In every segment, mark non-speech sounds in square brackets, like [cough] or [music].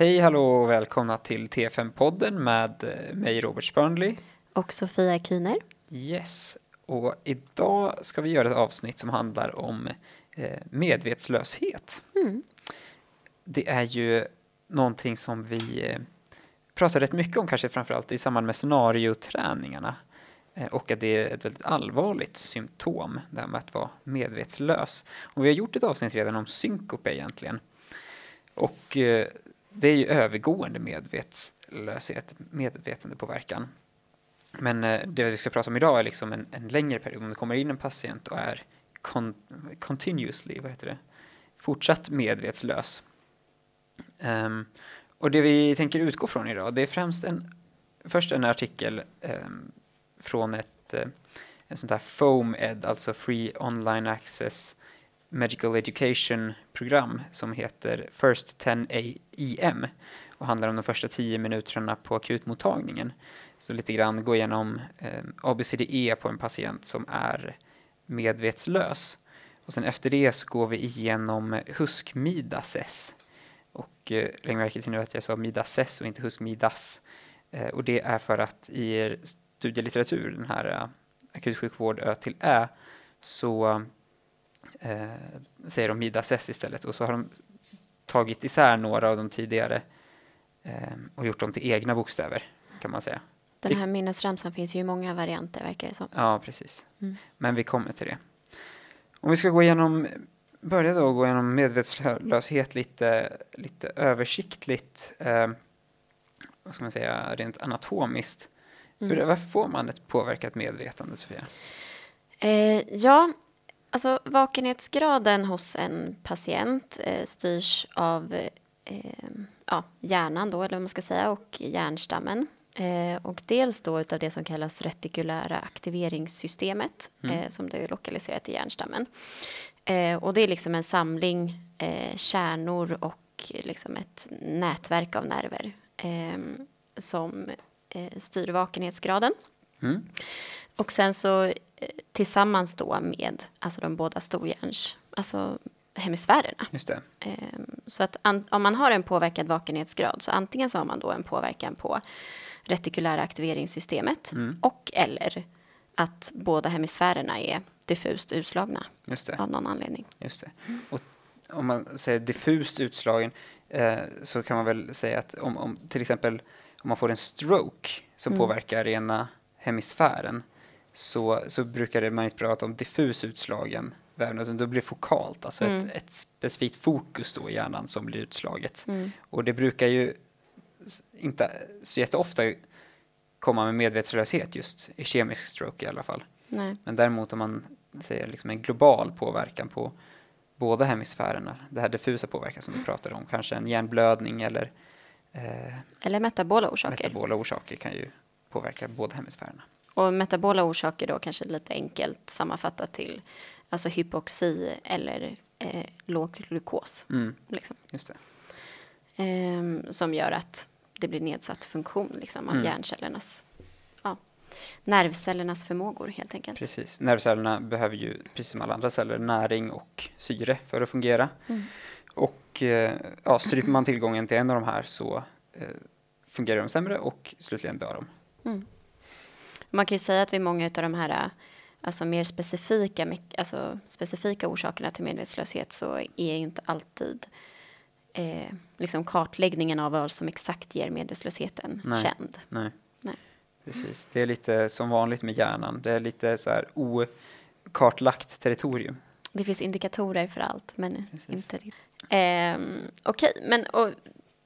Hej, hallå och välkomna till T5-podden med eh, mig Robert Spörnli. Och Sofia Kühner. Yes, och idag ska vi göra ett avsnitt som handlar om eh, medvetslöshet. Mm. Det är ju någonting som vi eh, pratar rätt mycket om, kanske framförallt i samband med scenarioträningarna. Eh, och att det är ett väldigt allvarligt symptom, det här med att vara medvetslös. Och vi har gjort ett avsnitt redan om synkope egentligen. Och det är ju övergående medvetslöshet, medvetandepåverkan. Men eh, det vi ska prata om idag är liksom en, en längre period. Om det kommer in en patient och är con continuously, vad heter det, fortsatt medvetslös. Um, och det vi tänker utgå från idag, det är främst en, först en artikel um, från ett eh, en sånt här FOMED, alltså Free Online Access Medical Education-program som heter First 10 EM och handlar om de första 10 minuterna på akutmottagningen. Så lite grann gå igenom eh, ABCDE på en patient som är medvetslös. Och sen efter det så går vi igenom HUSK-MIDAS. Och eh, lägg märke till nu att jag sa MIDAS och inte HUSK-MIDAS. Eh, och det är för att i studielitteratur, den här eh, akutsjukvård Ö till Ä, så eh, säger de MIDAS istället och så har de tagit isär några av de tidigare eh, och gjort dem till egna bokstäver kan man säga. Den här minnesramsan finns ju i många varianter verkar det som. Ja, precis. Mm. Men vi kommer till det. Om vi ska gå igenom, börja då gå igenom medvetslöshet lite, lite översiktligt, eh, vad ska man säga, rent anatomiskt. Mm. Hur, varför får man ett påverkat medvetande, Sofia? Eh, ja, alltså vakenhetsgraden hos en patient eh, styrs av eh, ja, hjärnan då, eller vad man ska säga, och hjärnstammen. Eh, och dels då utav det som kallas retikulära aktiveringssystemet mm. eh, som då är lokaliserat i hjärnstammen. Eh, och det är liksom en samling eh, kärnor och liksom ett nätverk av nerver som eh, styr vakenhetsgraden. Mm. Och sen så eh, tillsammans då med alltså de båda storhjärns, alltså hemisfärerna. Just det. Ehm, så att om man har en påverkad vakenhetsgrad så antingen så har man då en påverkan på retikulära aktiveringssystemet mm. och eller att båda hemisfärerna är diffust utslagna av någon anledning. Just det. Och om man säger diffust utslagen eh, så kan man väl säga att om, om till exempel om man får en stroke som mm. påverkar ena hemisfären så, så brukar man inte prata om diffus utslagen vävnad utan då blir det fokalt, alltså mm. ett, ett specifikt fokus då i hjärnan som blir utslaget. Mm. Och det brukar ju inte så jätteofta komma med medvetslöshet just i kemisk stroke i alla fall. Nej. Men däremot om man säger liksom en global påverkan på båda hemisfärerna, det här diffusa påverkan som vi pratade om, kanske en hjärnblödning eller eh, eller metabola orsaker. Metabola orsaker kan ju påverka båda hemisfärerna. Och metabola orsaker då kanske lite enkelt sammanfattat till alltså hypoxi eller eh, låg glukos. Mm. Liksom. Eh, som gör att det blir nedsatt funktion liksom, av mm. hjärncellernas, ja, nervcellernas förmågor helt enkelt. Precis, nervcellerna behöver ju precis som alla andra celler näring och syre för att fungera. Mm. Och eh, ja, stryper man tillgången till en av de här så eh, fungerar de sämre och slutligen dör de. Mm. Man kan ju säga att vid många av de här alltså mer specifika, alltså specifika orsakerna till medvetslöshet så är inte alltid eh, liksom kartläggningen av vad som exakt ger medvetslösheten nej, känd. Nej. nej. Precis, det är lite som vanligt med hjärnan. Det är lite så här okartlagt territorium. Det finns indikatorer för allt, men Precis. inte eh, Okej, okay, men och,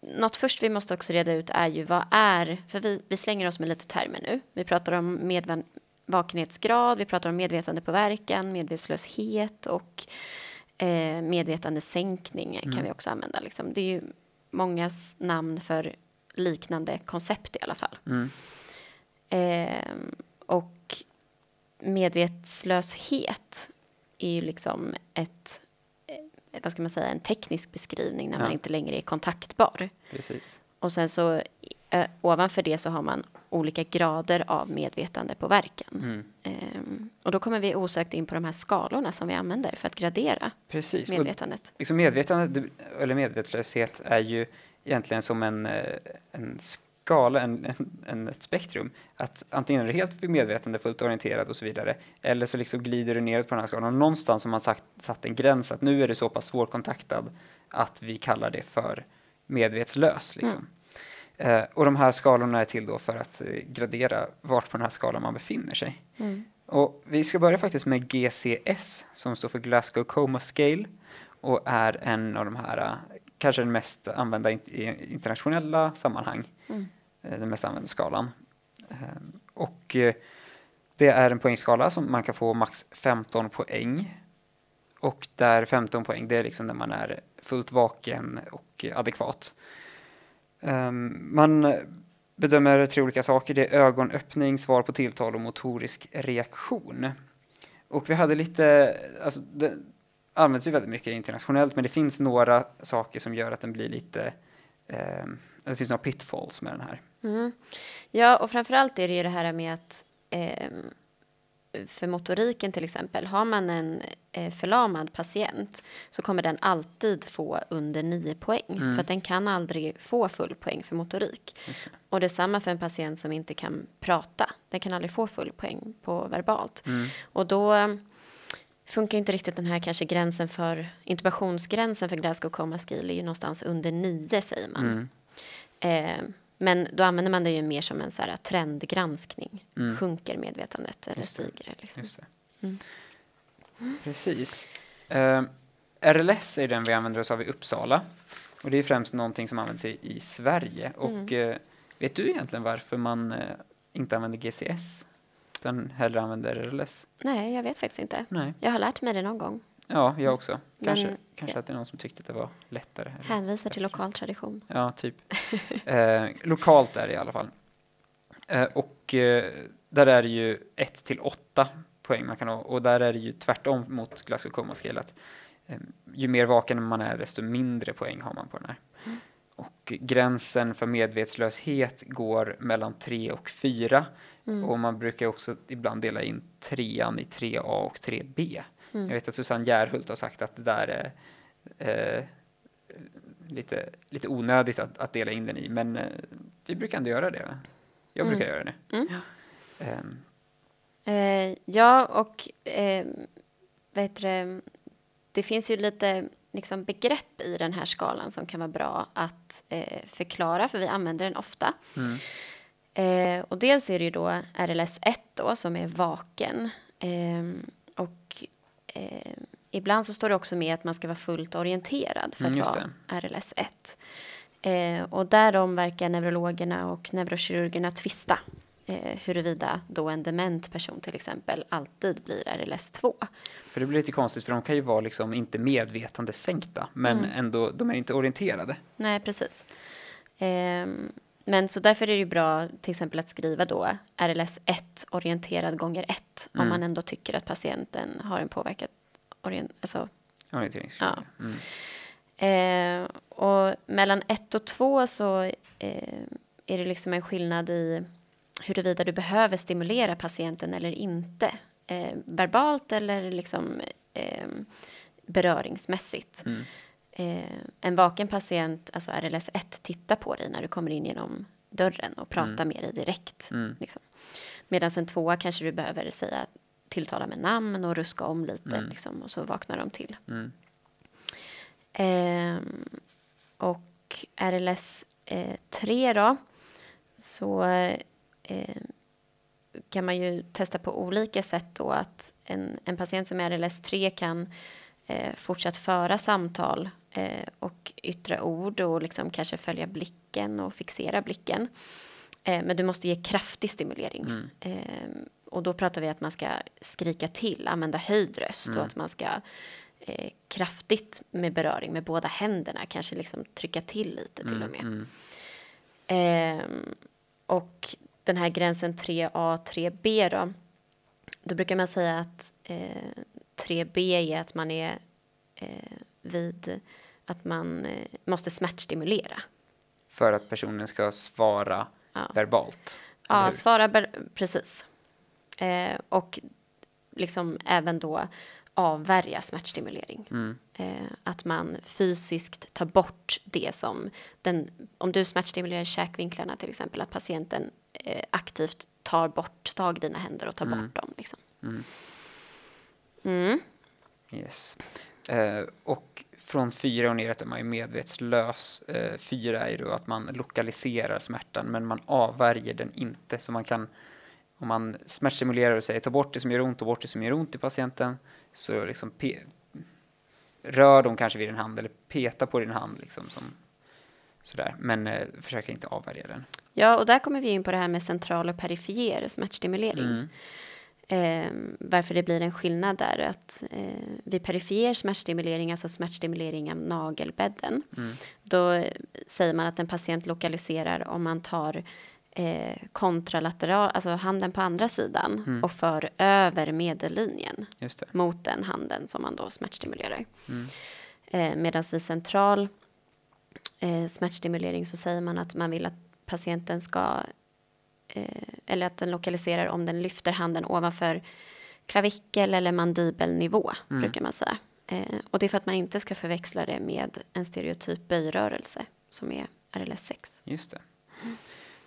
något först vi måste också reda ut är ju vad är, för vi, vi slänger oss med lite termer nu. Vi pratar om medvan, vakenhetsgrad, vi pratar om medvetandepåverkan, medvetslöshet och eh, medvetandesänkning mm. kan vi också använda. Liksom. Det är ju mångas namn för liknande koncept i alla fall. Mm. Eh, och medvetslöshet är ju liksom ett, vad ska man säga, en teknisk beskrivning när ja. man inte längre är kontaktbar. Precis. Och sen så eh, ovanför det så har man olika grader av medvetandepåverkan. Mm. Um, och då kommer vi osökt in på de här skalorna som vi använder för att gradera Precis. medvetandet. Och liksom medvetande eller medvetslöshet är ju egentligen som en, eh, en skala, en, en, en, ett spektrum. Att antingen är du helt vid medvetande, fullt orienterad och så vidare, eller så liksom glider du neråt på den här skalan. Och någonstans har man sagt, satt en gräns att nu är du så pass svårkontaktad att vi kallar det för medvetslös. Liksom. Mm. Eh, och de här skalorna är till då för att eh, gradera vart på den här skalan man befinner sig. Mm. Och vi ska börja faktiskt med GCS som står för Glasgow Coma Scale och är en av de här, eh, kanske den mest använda i internationella sammanhang, mm. Eh, den mest använda skalan. Ehm, och eh, det är en poängskala som man kan få max 15 poäng. Och där 15 poäng, det är liksom när man är fullt vaken och adekvat. Ehm, man bedömer tre olika saker. Det är ögonöppning, svar på tilltal och motorisk reaktion. Och vi hade lite, alltså används ju väldigt mycket internationellt, men det finns några saker som gör att den blir lite, eh, det finns några pitfalls med den här. Mm. Ja, och framförallt är det ju det här med att eh, för motoriken till exempel, har man en eh, förlamad patient så kommer den alltid få under 9 poäng mm. för att den kan aldrig få full poäng för motorik. Det. Och detsamma för en patient som inte kan prata. Den kan aldrig få full poäng på verbalt. Mm. Och då funkar inte riktigt den här kanske gränsen för intubationsgränsen för Glasgow Coma Scale är ju någonstans under 9 säger man. Mm. Eh, men då använder man det ju mer som en så här trendgranskning. Mm. Sjunker medvetandet eller Just stiger det? Liksom. Just det. Mm. Precis. Eh, RLS är den vi använder oss av i Uppsala. Och det är främst någonting som används i, i Sverige. Och uh, vet du egentligen varför man uh, inte använder GCS? Utan hellre använder RLS? Nej, jag vet faktiskt inte. Nej. Jag har lärt mig det någon gång. Ja, jag också. Kanske, Men, kanske ja. att det är någon som tyckte att det var lättare. Hänvisar till lokal tradition. Ja, typ. eh, lokalt är det i alla fall. Eh, och eh, där är det ju 1 till 8 poäng man kan ha och där är det ju tvärtom mot Glasgow Coma Scale att eh, ju mer vaken man är desto mindre poäng har man på den här. Mm. Och gränsen för medvetslöshet går mellan 3 och 4 mm. och man brukar också ibland dela in trean i 3A och 3B. Mm. Jag vet att Susanne Järhult har sagt att det där är eh, lite, lite onödigt att, att, dela in den i, men eh, vi brukar ändå göra det. Jag brukar mm. göra det. Um. Eh, ja, och eh, vet du, det finns ju lite liksom, begrepp i den här skalan som kan vara bra att eh, förklara, för vi använder den ofta. Mm. Eh, och dels är det ju då RLS 1 då, som är vaken. Ehm, och eh, ibland så står det också med att man ska vara fullt orienterad för att mm, vara RLS 1. Eh, och därom verkar neurologerna och neurokirurgerna tvista eh, huruvida då en dement person till exempel alltid blir RLS 2. För det blir lite konstigt för de kan ju vara liksom inte medvetande sänkta men mm. ändå, de är ju inte orienterade. Nej, precis. Eh, men så därför är det ju bra till exempel att skriva då RLS 1 orienterad gånger 1 mm. om man ändå tycker att patienten har en påverkad orient alltså, orienteringsfråga. Ja. Mm. Eh, och mellan 1 och 2 så eh, är det liksom en skillnad i huruvida du behöver stimulera patienten eller inte. Eh, verbalt eller liksom eh, beröringsmässigt. Mm. Eh, en vaken patient, alltså RLS 1, tittar på dig när du kommer in genom dörren och pratar mm. med dig direkt. Mm. Liksom. Medan en tvåa kanske du behöver säga tilltala med namn och ruska om lite mm. liksom, och så vaknar de till. Mm. Eh, och RLS eh, 3 då, så eh, kan man ju testa på olika sätt då att en, en patient som är RLS 3 kan eh, fortsatt föra samtal eh, och yttra ord och liksom kanske följa blicken och fixera blicken. Eh, men du måste ge kraftig stimulering. Mm. Eh, och då pratar vi att man ska skrika till, använda höjd röst mm. och att man ska kraftigt med beröring med båda händerna, kanske liksom trycka till lite till och mm, med. Mm. Och den här gränsen 3A, 3B då, då brukar man säga att eh, 3B är att man är eh, vid att man eh, måste smärtstimulera. För att personen ska svara ja. verbalt? Ja, svara precis. Eh, och liksom även då avvärja smärtstimulering. Mm. Eh, att man fysiskt tar bort det som den, om du smärtstimulerar käkvinklarna till exempel, att patienten eh, aktivt tar bort, tar dina händer och tar Mm. bort dem. Liksom. Mm. Mm. Yes. Eh, och från fyra och neråt är man ju medvetslös. Eh, fyra är ju då att man lokaliserar smärtan men man avvärjer den inte. Så man kan, om man smärtstimulerar och säger ta bort det som gör ont, ta bort det som gör ont i patienten, så liksom rör de kanske vid din hand eller peta på din hand liksom som sådär. Men eh, försöker inte avvärja den. Ja, och där kommer vi in på det här med central och perifer smärtstimulering. Mm. Eh, varför det blir en skillnad där. Att eh, vid perifer smärtstimulering, alltså smärtstimulering av nagelbädden, Mm. då säger man att en patient lokaliserar om man tar eh, kontralateral, alltså handen på andra sidan Mm. och för över medellinjen mot den handen som man då smärtstimulerar. Mm. Eh, Medan vid central eh, smärtstimulering så säger man att man vill att patienten ska, eller att den lokaliserar om den lyfter handen ovanför klavikel eller mandibelnivå, Mm. brukar man säga. Eh, och det är för att man inte ska förväxla det med en stereotyp böjrörelse som är RLS6. Just det.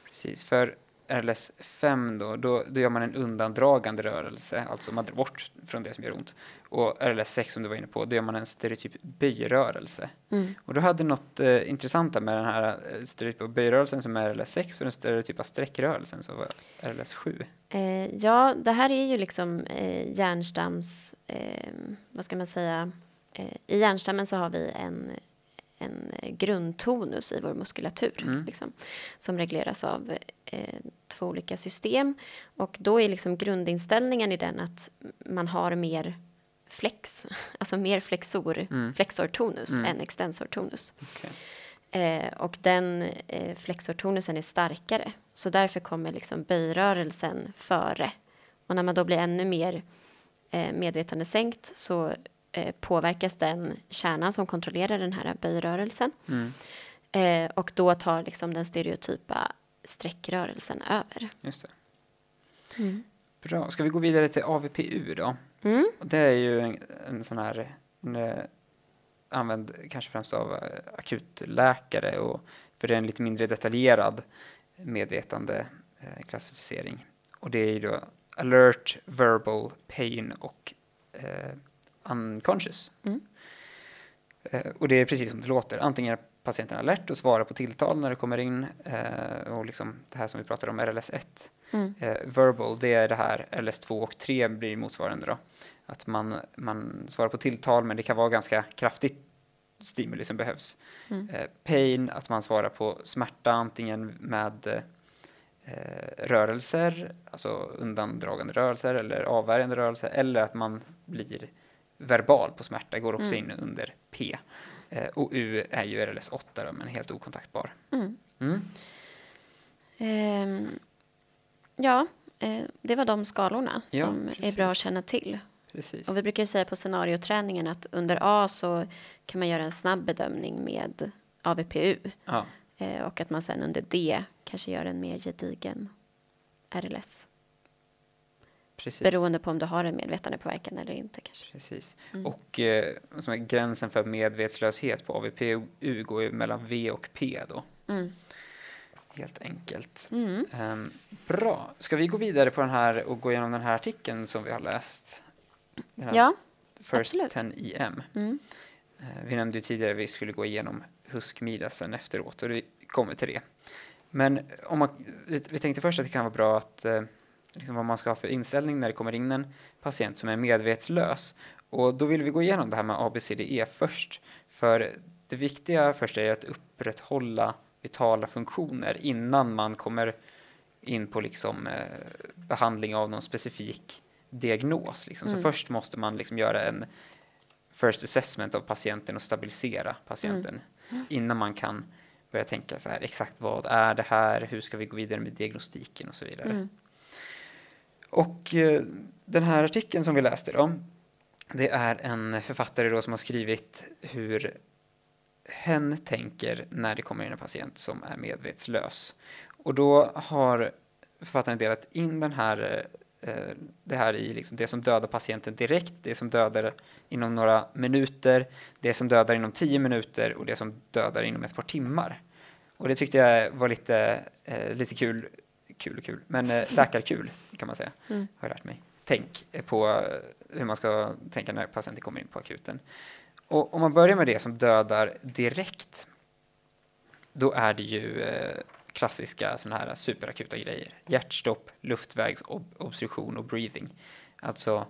Precis, för RLS 5 då, då, då gör man en undandragande rörelse, alltså man drar bort från det som gör ont. Och RLS 6 som du var inne på, då gör man en stereotyp böjrörelse. Mm. Och du hade något eh, intressant där med den här eh, stereotypa böjrörelsen som är RLS 6 och den stereotypa sträckrörelsen som var RLS 7. Eh, ja, det här är ju liksom eh, hjärnstams, eh, vad ska man säga, eh, i hjärnstammen så har vi en, en grundtonus i vår muskulatur, Mm. liksom, som regleras av eh, två olika system. Och då är liksom grundinställningen i den att man har mer flex, [laughs] alltså mer flexor, Mm. flexortonus Mm. än extensortonus. Okej. Eh, och den eh, flexortonusen är starkare. Så därför kommer liksom böjrörelsen före. Och när man då blir ännu mer eh, medvetandesänkt så eh, påverkas den kärnan som kontrollerar den här böjrörelsen. Mm, Eh, och då tar liksom den stereotypa sträckrörelsen över. just det. Bra, ska vi gå vidare till AVPU då? Mm. Det är ju en, en sån här, en, eh, använd kanske främst av eh, akutläkare och för det är en lite mindre detaljerad medvetande eh, klassificering. Och det är ju då alert, verbal, pain och eh, unconscious. Mm. Eh, och det är precis som det låter, antingen är patienten alert och svarar på tilltal när det kommer in eh, och liksom det här som vi pratade om, RLS 1. Mm. Eh, verbal, det är det här LS2 och 3 blir motsvarande då. Att man, man svarar på tilltal men det kan vara ganska kraftigt stimuli som behövs. Mm. Eh, pain, att man svarar på smärta antingen med eh, rörelser, alltså undandragande rörelser eller avvärjande rörelser eller att man blir verbal på smärta, går också Mm. in under P. Eh, och U är ju RLS 8 då, men helt okontaktbar. Mm. Mm. Ehm, ja, eh, det var de skalorna Ja, som är precis. bra att känna till. Precis. Och vi brukar ju säga på scenarioträningen att under A så kan man göra en snabb bedömning med AVPU Ja, eh, och att man sen under D kanske gör en mer gedigen RLS. Precis. Beroende på om du har en medvetandepåverkan eller inte kanske. Precis. Mm. Och eh, som är gränsen för medvetslöshet på AVPU går ju mellan V och P då, Mm. helt enkelt. Mm. Ehm, bra, ska vi gå vidare på den här och gå igenom den här artikeln som vi har läst? Ja. First absolut. 10 EM. Mm. Eh, vi nämnde ju tidigare att vi skulle gå igenom Husk-Mida sen efteråt och vi kommer till det. Men om man, vi vi tänkte först att det kan vara bra att eh, liksom vad man ska ha för inställning när det kommer in en patient som är medvetslös. Och då vill vi gå igenom det här med ABCDE först. För det viktiga först är att upprätthålla vitala funktioner innan man kommer in på liksom, eh, behandling av någon specifik diagnos. Liksom. Så Mm. först måste man liksom göra en first assessment av patienten och stabilisera patienten innan man kan börja tänka så här exakt vad är det här, hur ska vi gå vidare med diagnostiken och så vidare. Och eh, den här artikeln som vi läste då, det är en författare då som har skrivit hur hen tänker när det kommer in en patient som är medvetslös. Och då har författaren delat in den här eh, det här i liksom det som dödar patienten direkt, det som dödar inom några minuter, det som dödar inom tio minuter och det som dödar inom ett par timmar. Och det tyckte jag var lite, eh, lite kul, kul och kul, men eh, läkarkul kan man säga, Mm. har jag lärt mig. Tänk på eh, hur man ska tänka när patienten kommer in på akuten. Och om man börjar med det som dödar direkt, då är det ju eh, klassiska sådana här superakuta grejer. Hjärtstopp, luftvägsobstruktion och breathing. Alltså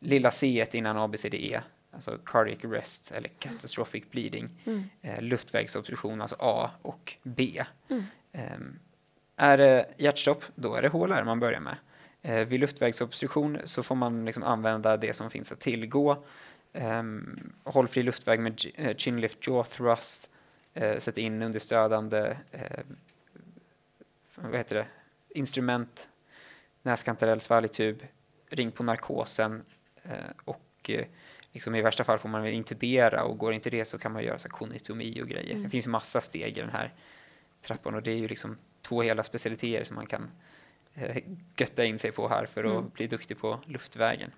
lilla C innan ABCDE, alltså cardiac arrest eller catastrophic bleeding. Mm. Eh, luftvägsobstruktion, alltså A och B. Mm. Ehm, är det hjärtstopp, då är det HLR man börjar med. Eh, vid luftvägsobstruktion så får man liksom använda det som finns att tillgå. Um, håll fri luftväg med eh, chin lift jaw thrust. Uh, sätt in understödande eh, vad heter det? instrument, näskantarell, svalgtub, ring på narkosen eh, och eh, liksom i värsta fall får man intubera och går inte det så kan man göra så konitomi och grejer. Mm. Det finns massa steg i den här trappan och det är ju liksom två hela specialiteter som man kan eh, götta in sig på här för att Mm. bli duktig på luftvägen.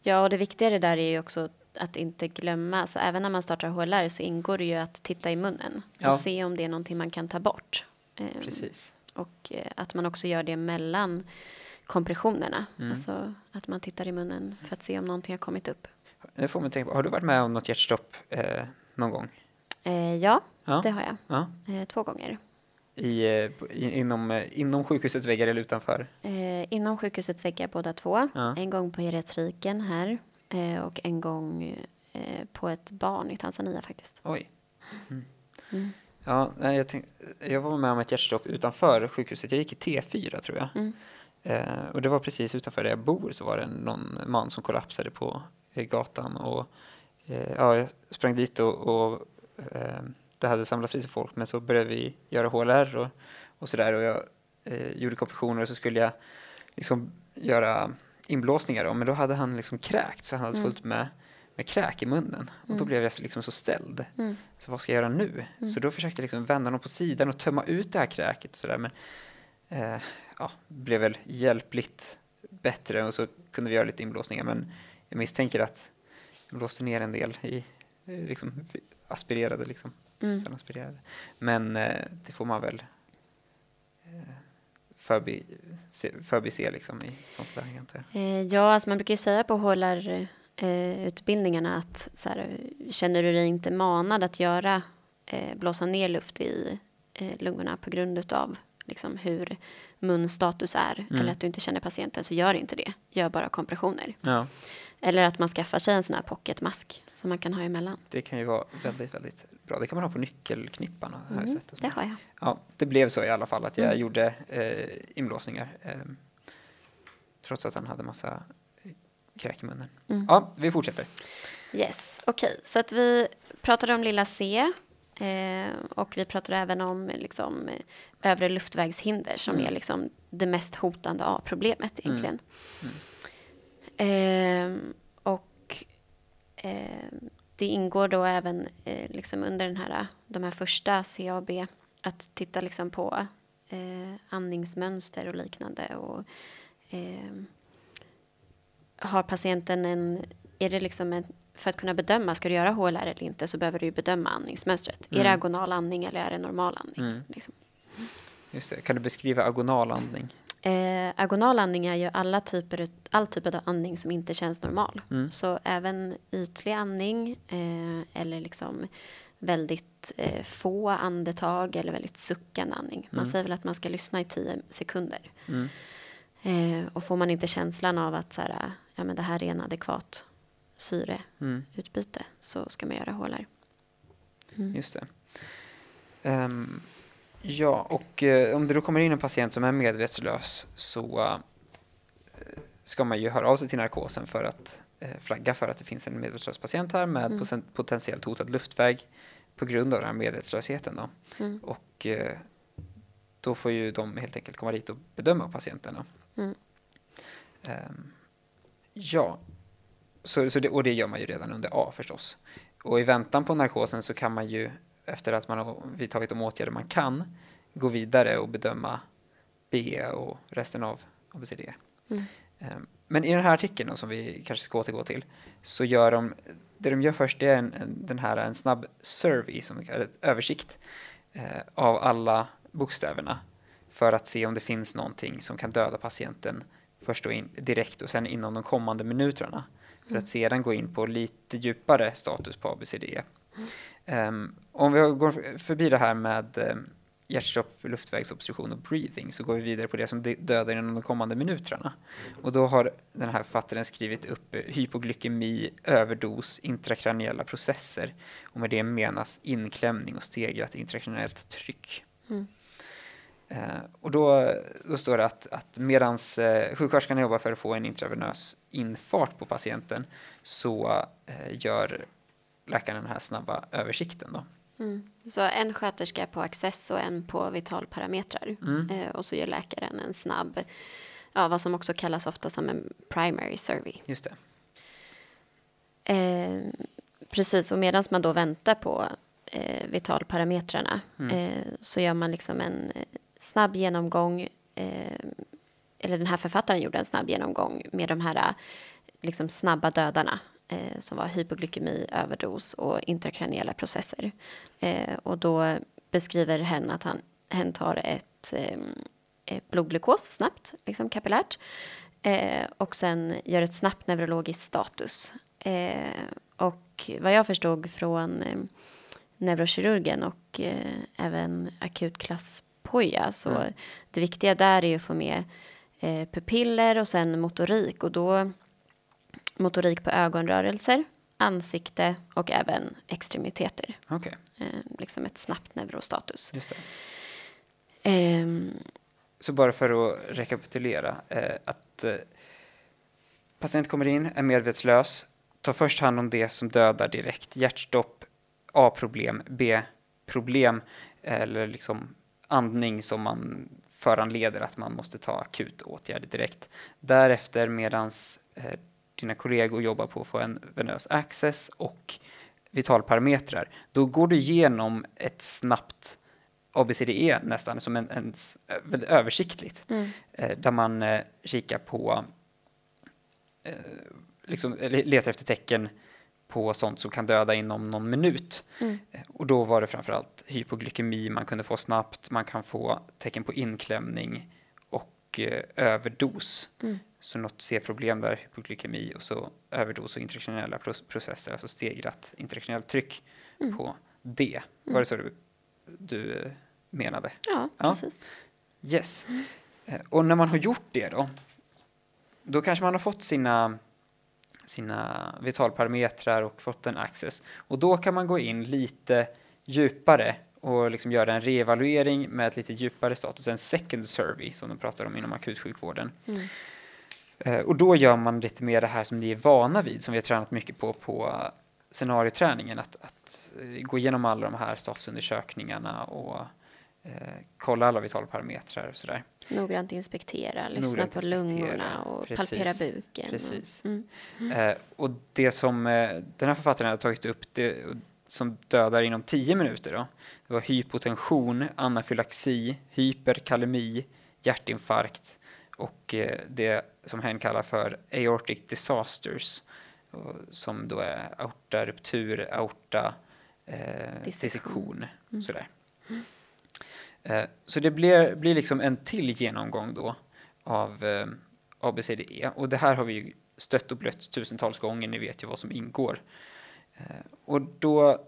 Ja, och det viktigare där är ju också att inte glömma, så även när man startar HLR så ingår det ju att titta i munnen Ja. och se om det är någonting man kan ta bort. Ehm, Precis. Och eh, att man också gör det mellan kompressionerna. Mm. Alltså att man tittar i munnen för att se om någonting har kommit upp. Det får man tänka på. Har du varit med om något hjärtstopp eh, någon gång? Eh, ja, Ja. det har jag. Ja. Eh, två gånger. I, eh, i, inom, eh, inom sjukhusets väggar eller utanför? Eh, inom sjukhusets väggar båda två. Ja. En gång på geriatriken här eh, och en gång eh, på ett barn i Tanzania faktiskt. Oj. Mm. Mm. Ja, jag, tänk, jag var med om ett hjärtstopp utanför sjukhuset. Jag gick i T4 tror jag. Mm. Eh, och det var precis utanför där jag bor så var det någon man som kollapsade på gatan och ja, jag sprang dit och, och det hade samlats lite folk men så började vi göra HLR och, och sådär och jag eh, gjorde kompressioner och så skulle jag liksom göra inblåsningar då, men då hade han liksom kräkt så han hade Mm. fullt med, med kräk i munnen och då Mm. blev jag så liksom så ställd. Mm. Så vad ska jag göra nu? Mm. Så då försökte jag liksom vända honom på sidan och tömma ut det här kräket och sådär men eh, ja, blev väl hjälpligt bättre och så kunde vi göra lite inblåsningar men jag misstänker att jag blåste ner en del i eh, liksom aspirerade liksom, Mm. sen aspirerade. Men eh, det får man väl eh, förbi, se, förbise liksom i sånt läge antar jag. Eh, ja, alltså man brukar ju säga på HLR-utbildningarna att så här, känner du dig inte manad att göra eh, blåsa ner luft i eh, lungorna på grund av liksom, hur munstatus är Mm. eller att du inte känner patienten så gör inte det. Gör bara kompressioner. Ja, Eller att man skaffar sig en sån här pocketmask som man kan ha emellan. det kan ju vara väldigt, väldigt bra. Det kan man ha på nyckelknipparna har jag Mm, sett. Det har jag. Ja, det blev så i alla fall att jag Mm. gjorde eh, inblåsningar. Eh, trots att han hade massa kräk i munnen. Mm. Ja, vi fortsätter. Yes, okej. Så att vi pratade om lilla C eh, och vi pratade även om liksom, övre luftvägshinder som Mm. är liksom det mest hotande av problemet Mm. egentligen. Eh, och eh, det ingår då även eh, liksom under den här, de här första CAB att titta liksom på eh, andningsmönster och liknande. Och, eh, har patienten en, är det liksom en, för att kunna bedöma, ska du göra HLR eller inte, så behöver du bedöma andningsmönstret. Är det Mm. agonal andning eller är det normal andning? Mm. Liksom. Kan du beskriva agonal andning? Eh, agonal andning är ju alla typer, all typ av andning som inte känns normal. Mm. Så även ytlig andning eh, eller liksom väldigt eh, få andetag eller väldigt suckande andning. Man Mm. säger väl att man ska lyssna i tio sekunder. Mm. Eh, och får man inte känslan av att så här, ja, men det här är en adekvat syreutbyte Mm. så ska man göra HLR. Mm. Just det. Ehm, ja, och eh, om det då kommer in en patient som är medvetslös så eh, ska man ju höra av sig till narkosen för att eh, flagga för att det finns en medvetslös patient här med Mm. poten- potentiellt hotad luftväg på grund av den här medvetslösheten. Då. Mm. Och eh, då får ju de helt enkelt komma dit och bedöma patienten. Mm. Ehm, ja, så, så det, och det gör man ju redan under A förstås. Och i väntan på narkosen så kan man ju efter att man har vidtagit de åtgärder man kan gå vidare och bedöma B och resten av ABCD. Mm. Ehm, men i den här artikeln då, som vi kanske ska återgå till så gör de, det de gör först är en, en, den här en snabb survey, som kallar översikt eh, av alla bokstäverna för att se om det finns någonting som kan döda patienten först då in, direkt och sen inom de kommande minuterna för mm. att sedan gå in på lite djupare status på ABCD. Um, om vi går förbi det här med um, hjärtstopp, luftvägsobstruktion och breathing så går vi vidare på det som dödar inom de kommande minuterna. Och då har den här författaren skrivit upp eh, hypoglykemi, överdos, intrakraniella processer och med det menas inklämning och stegrat intrakraniellt tryck. Mm. Eh, och då, då står det att, att medan eh, sjuksköterskan jobbar för att få en intravenös infart på patienten så eh, gör läkaren den här snabba översikten. Då. Mm. Så en sköterska på access och en på vitalparametrar. Mm. Eh, och så gör läkaren en snabb, ja, vad som också kallas ofta som en primary survey. Just det. Eh, precis, och medan man då väntar på eh, vitalparametrarna mm. Eh, så gör man liksom en snabb genomgång, eh, eller den här författaren gjorde en snabb genomgång med de här liksom snabba dödarna eh, som var hypoglykemi, överdos och intrakraniella processer. Eh, och då beskriver hen att han, hen tar ett eh, blodglukos snabbt, liksom kapillärt, eh, och sen gör ett snabbt neurologiskt status. Eh, och vad jag förstod från eh, neurokirurgen och även akutklass poja. Så mm. det viktiga där är att få med eh, pupiller och sen motorik och då motorik på ögonrörelser, ansikte och även extremiteter. Okay. Eh, liksom ett snabbt neurostatus. Just det. Eh, så bara för att rekapitulera eh, att eh, patient kommer in, är medvetslös, tar först hand om det som dödar direkt, hjärtstopp, A-problem, B-problem eller liksom andning som man föranleder att man måste ta akut åtgärder direkt. Därefter medans dina kollegor jobbar på att få en venös access och vitalparametrar, då går du igenom ett snabbt ABCDE nästan som en, en väldigt översiktligt mm. eh, där man eh, kikar på eh, liksom letar efter tecken på sånt som kan döda inom någon minut. Mm. Och då var det framförallt hypoglykemi man kunde få snabbt, man kan få tecken på inklämning och eh, överdos. Mm. Så något C-problem där, hypoglykemi och så överdos och intrakraniella processer, alltså stegrat intrakraniellt tryck mm. på det. Var det mm. så du, du eh, menade? Ja, precis. Yes. Mm. Eh, och när man har gjort det då, då kanske man har fått sina sina vitalparametrar och fått en access. Och då kan man gå in lite djupare och liksom göra en reevaluering med ett lite djupare status, en second survey som de pratar om inom akutsjukvården. Mm. Uh, och då gör man lite mer det här som ni är vana vid, som vi har tränat mycket på på scenarioträningen, att, att uh, gå igenom alla de här statusundersökningarna och eh, kolla alla vitalparametrar och sådär. Noggrant inspektera, lyssna Noggrant på inspektera. lungorna och Precis. palpera buken. Precis. Och, mm. Eh, och det som eh, den här författaren har tagit upp, det, som dödar inom 10 minuter då, det var hypotension, anafylaxi, hyperkalemi, hjärtinfarkt och eh, det som hen kallar för aortic disasters, som då är aortaruptur, aorta, eh, dissektion, mm. sådär. Mm. Eh, så det blir, blir liksom en till genomgång då av eh, ABCDE och det här har vi ju stött och blött tusentals gånger, ni vet ju vad som ingår. Eh, och då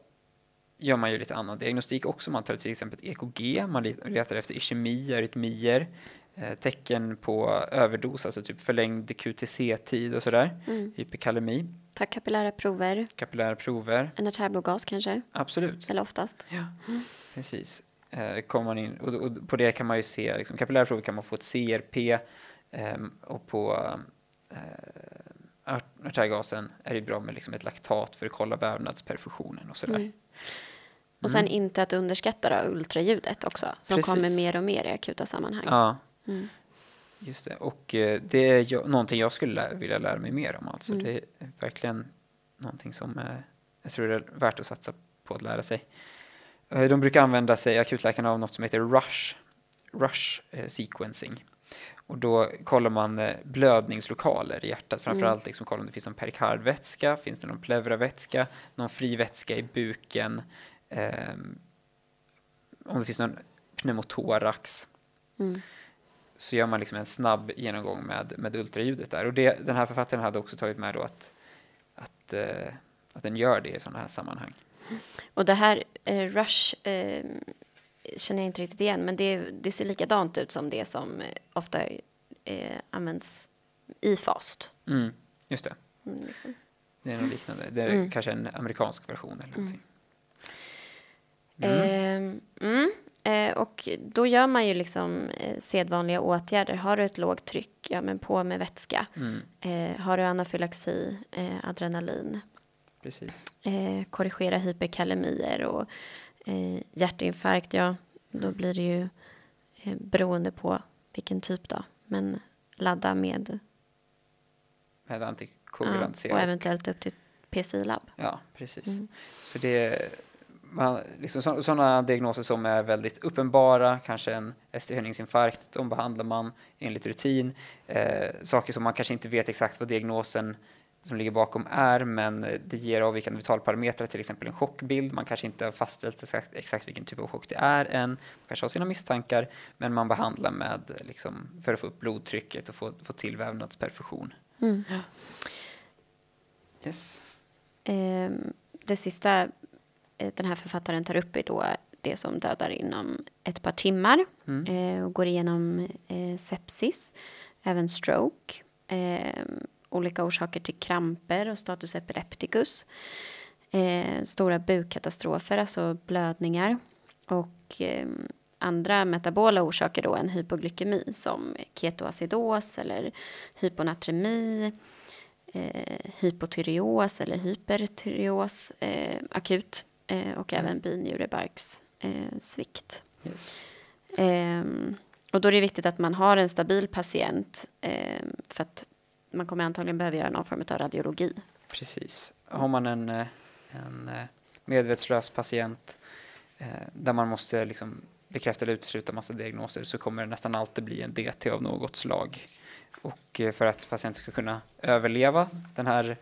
gör man ju lite annan diagnostik också, man tar till exempel EKG, man letar efter ischemi, arytmier, tecken på överdos, alltså typ förlängd QTC-tid och sådär, mm. hyperkalemi. Ta kapillära prover. Kapillära prover. En artärblodgas kanske? Absolut. Eller oftast. Ja, mm. precis eh, kommer man in, och, och, på det kan man ju se, liksom, kapillärprovet kan man få ett CRP eh, och på eh, artärgasen är det bra med liksom ett laktat för att kolla vävnadsperfusionen och sådär. Mm. Och sen mm. inte att underskatta då, ultraljudet också, som Precis. kommer mer och mer i akuta sammanhang. Ja, mm. just det. Och eh, det är ju någonting jag skulle vilja lära mig mer om alltså. Mm. Det är verkligen någonting som eh, jag tror är värt att satsa på att lära sig. Eh, de brukar använda sig, akutläkarna, av något som heter RUSH, RUSH eh, sequencing. Och då kollar man eh, blödningslokaler i hjärtat, framförallt Mm. liksom kollar om det finns någon perikardvätska, finns det någon pleuravätska, någon fri vätska i buken, ehm, om det finns någon pneumotorax. Mm. Så gör man liksom en snabb genomgång med, med ultraljudet där. Och det, den här författaren hade också tagit med då att, att, eh, att den gör det i sådana här sammanhang. Och det här eh, Rush eh, känner jag inte riktigt igen, men det, det ser likadant ut som det som eh, ofta eh, används i FAST. Mm, just det. Mm, liksom. Det är något liknande. Det är Mm. kanske en amerikansk version eller någonting. Mm. mm. Eh, och då gör man ju liksom eh, sedvanliga åtgärder. Har du ett lågt tryck, ja men på med vätska. Mm, Eh, har du anafylaxi, eh, adrenalin. precis. Eh, korrigera hyperkalemier och eh, hjärtinfarkt, ja då blir det ju eh, beroende på vilken typ då. Men ladda med Med ja, antikoagulant och serum. eventuellt upp till PCI-labb. Ja, precis. Mm. Så det man, liksom sådana diagnoser som är väldigt uppenbara, kanske en ST-höjningsinfarkt, de behandlar man enligt rutin. Eh, saker som man kanske inte vet exakt vad diagnosen som ligger bakom är, men det ger avvikande vitalparametrar, till exempel en chockbild. Man kanske inte har fastställt exakt, exakt vilken typ av chock det är än. Man kanske har sina misstankar, men man behandlar med liksom, för att få upp blodtrycket och få, få till vävnadsperfusion. Mm. Yes. Ehm, det sista eh, den här författaren tar upp är då det som dödar inom ett par timmar Mm. eh, och går igenom eh, sepsis, även stroke, eh, olika orsaker till kramper och status epilepticus, eh, stora bukkatastrofer, alltså blödningar och eh, andra metabola orsaker då än hypoglykemi som ketoacidos eller hyponatremi, eh, hypotyreos eller hypertyreos eh, akut eh, och även binjurebarkssvikt. Eh, svikt. Yes. Ehm, och då är det viktigt att man har en stabil patient ehm, för att man kommer antagligen behöva göra någon form av radiologi. Precis. Har man en, eh, en eh, medvetslös patient eh, där man måste liksom bekräfta eller utesluta massa diagnoser så kommer det nästan alltid bli en DT av något slag. Och för att patienten ska kunna överleva den här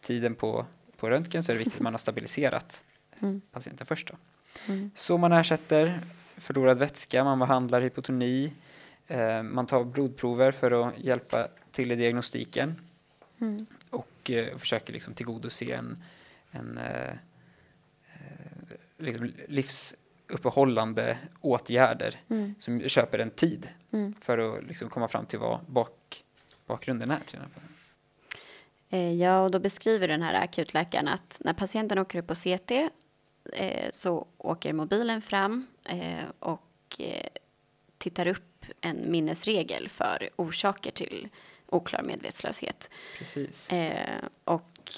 tiden på, på röntgen så är det viktigt att man har stabiliserat Mm. patienten först. Då. Mm. Så man ersätter förlorad vätska, man behandlar hypotoni, eh, man tar blodprover för att hjälpa till diagnostiken Mm. och eh, försöker liksom tillgodose en, en eh, eh, liksom livsuppehållande åtgärder Mm. som köper en tid Mm. för att liksom komma fram till vad bak, bakgrunden är. Till. Eh, Ja, och då beskriver den här akutläkaren att när patienten åker upp på CT eh, så åker mobilen fram eh, och eh, tittar upp en minnesregel för orsaker till oklar medvetslöshet. Precis. Eh, och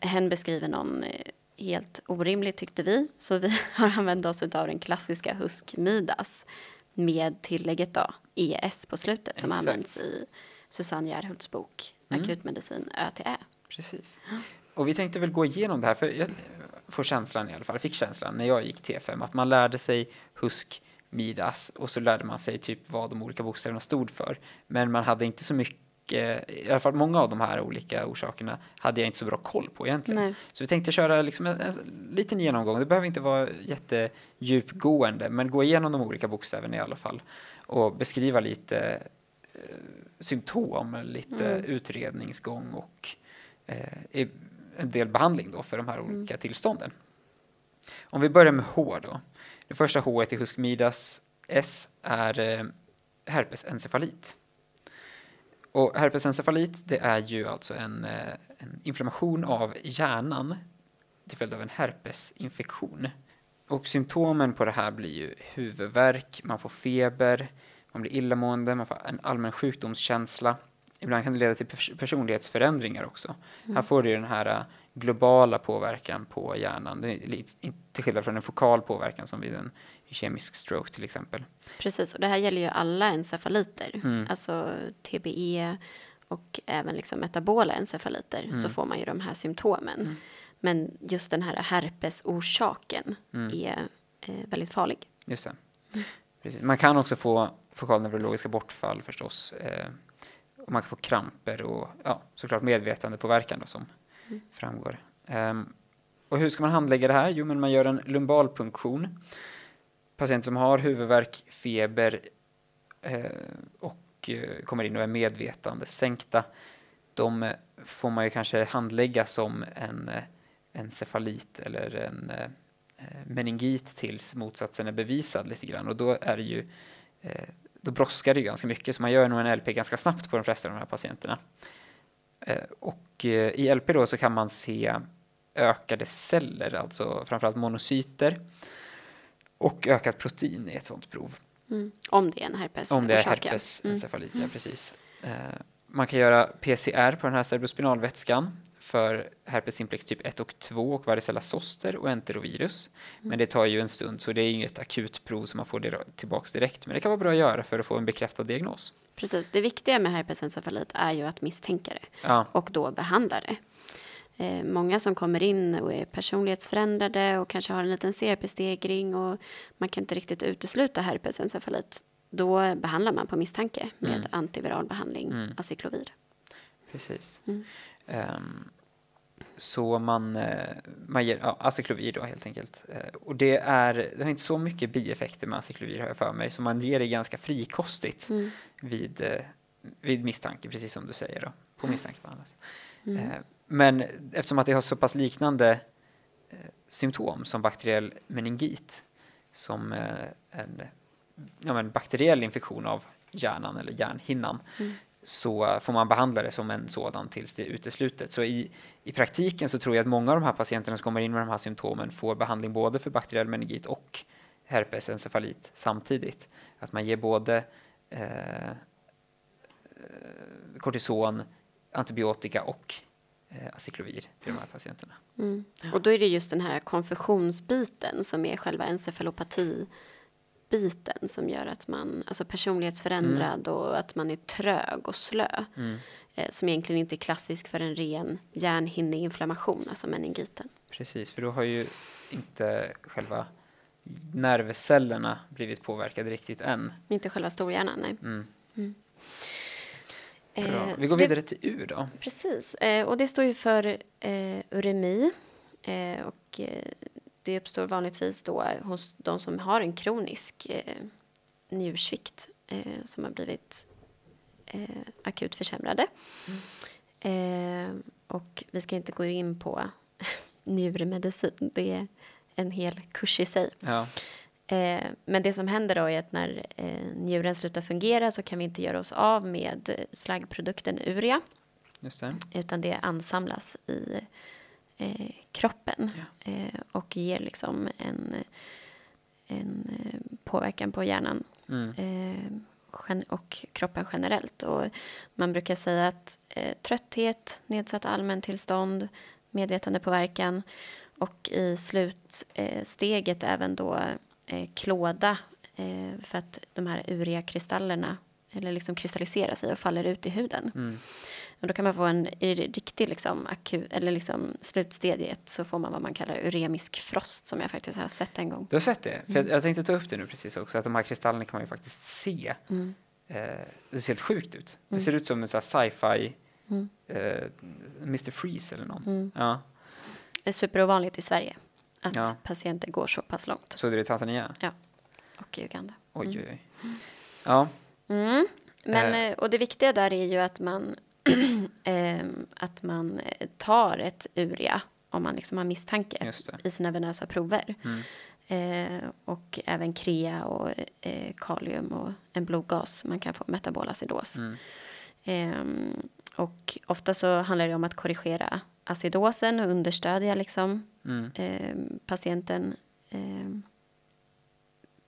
hen beskriver någon eh, helt orimligt tyckte vi, så vi [laughs] har använt oss av den klassiska Husk-Midas med tillägget då ES på slutet som Exakt. används i Susanne Gerhults bok Mm. Akutmedicin Ö till Ä. Precis. Och vi tänkte väl gå igenom det här, för jag får känslan i alla fall, fick känslan när jag gick T5 att man lärde sig Husk Midas och så lärde man sig typ vad de olika bokstäverna stod för. Men man hade inte så mycket, i alla fall många av de här olika orsakerna hade jag inte så bra koll på egentligen. Nej. Så vi tänkte köra liksom en, en liten genomgång, det behöver inte vara jättedjupgående, men gå igenom de olika bokstäverna i alla fall och beskriva lite eh, symptom, lite Mm. utredningsgång och eh, en del behandling då för de här olika tillstånden. Om vi börjar med H då. Det första H i Huskmidas S är eh, herpesencefalit. Och herpesencefalit det är ju alltså en, eh, en inflammation av hjärnan till följd av en herpesinfektion. Och symptomen på det här blir ju huvudvärk, man får feber, man blir illamående, man får en allmän sjukdomskänsla. Ibland kan det leda till pers- personlighetsförändringar också. Här får du den här äh, globala påverkan på hjärnan, det är lite, inte till skillnad från en fokal påverkan som vid en kemisk stroke till exempel. Precis, och det här gäller ju alla encefaliter, Mm. alltså TBE och även liksom metabola encefaliter, Mm. så får man ju de här symptomen. Men just den här herpesorsaken Mm. är eh, väldigt farlig. Just det. Precis. Man kan också få fokalneurologiska bortfall förstås. Eh, och man kan få kramper och ja, såklart medvetandepåverkan då, som Mm. framgår. Um, och hur ska man handlägga det här? Jo, men man gör en lumbalpunktion. Patienter som har huvudvärk, feber eh, och eh, kommer in och är medvetande sänkta, de eh, får man ju kanske handlägga som en eh, encefalit eller en eh, eh, meningit tills motsatsen är bevisad lite grann och då är det ju eh, då brådskar det ju ganska mycket så man gör nog en LP ganska snabbt på de flesta av de här patienterna. Eh, och eh, i LP då så kan man se ökade celler, alltså framförallt monocyter och ökat protein i ett sådant prov. Mm. Om det är en herpes. Om det är herpesencefalit, Mm. ja precis. Eh, man kan göra PCR på den här cerebrospinalvätskan för herpes simplex typ 1 och 2 och varicella zoster och enterovirus. Mm. Men det tar ju en stund så det är inget akut prov som man får dir- tillbaks direkt. Men det kan vara bra att göra för att få en bekräftad diagnos. Precis. Det viktiga med herpesencefalit är ju att misstänka det Ja, och då behandla det. Eh, många som kommer in och är personlighetsförändrade och kanske har en liten CRP-stegring och man kan inte riktigt utesluta herpesencefalit. Då behandlar man på misstanke med Mm. antiviral behandling, Mm. acyklovir. precis. Mm. Ehm, så man, eh, man ger ja, acyklovir då helt enkelt. Eh, och det, är, det har inte så mycket bieffekter med acyklovir har jag för mig, så man ger det ganska frikostigt. Mm. vid, eh, vid misstanke, precis som du säger då, på misstanke behandlas. Mm. Men eftersom att det har så pass liknande symptom som bakteriell meningit, som en ja, men bakteriell infektion av hjärnan eller hjärnhinnan, Mm så får man behandla det som en sådan tills det är uteslutet. Så i, i praktiken så tror jag att många av de här patienterna som kommer in med de här symptomen får behandling både för bakteriell meningit och herpesencefalit samtidigt. Att man ger både eh, kortison, antibiotika och eh, acyklovir till de här patienterna. Mm. Och då är det just den här konfusionsbiten som är själva encefalopati encefalopati-biten som gör att man, alltså personlighetsförändrad och att man är trög och slö. Mm. Eh, som egentligen inte är klassisk för en ren hjärnhinneinflammation, alltså meningiten. Precis, för då har ju inte själva nervcellerna blivit påverkade riktigt än. Inte själva storhjärnan, nej. Mm. Eh, Bra. Vi går det- vidare till U då. Precis, eh, och det står ju för eh, uremi. Eh, och eh, det uppstår vanligtvis då hos de som har en kronisk eh, njursvikt eh, som har blivit eh, akut försämrade. Eh, och vi ska inte gå in på [laughs] njurmedicin, det är en hel kurs i sig. Ja, Eh, men det som händer då är att när eh, njuren slutar fungera så kan vi inte göra oss av med slaggprodukten urea just det. utan det ansamlas i eh, kroppen Ja. eh, och ger liksom en, en eh, påverkan på hjärnan Mm. eh, och kroppen generellt. Och man brukar säga att eh, trötthet, nedsatt allmäntillstånd, medvetandepåverkan och i slutsteget även då klåda för att de här ureakristallerna eller liksom kristalliserar sig och faller ut i huden. Mm. Och då kan man få en riktig liksom akut, eller liksom slutstadiet så får man vad man kallar uremisk frost som jag faktiskt har sett en gång. Du har sett det? För jag, jag tänkte ta upp det nu precis också, att de här kristallerna kan man ju faktiskt se. Mm. Eh, det ser helt sjukt ut. Det Mm. ser ut som en sci-fi Mm. eh, Mr. Freeze eller någon. Mm. Ja, Det är superovanligt i Sverige att Ja. patienter går så pass långt. du det i Tanzania? Och i Uganda. Oj, Mm. oj, oj. Ja, Mm. Men, Eh. eh, och det viktiga där är ju att man, att man eh, tar ett urea om man liksom har misstanke i sina venösa prover. Mm. Eh, och även krea och eh, kalium och en blodgas. Man kan få metabolacidos. Mm. Ehm, och ofta så handlar det om att korrigera acidosen och understödja liksom, Mm. ehm, patienten. Ehm,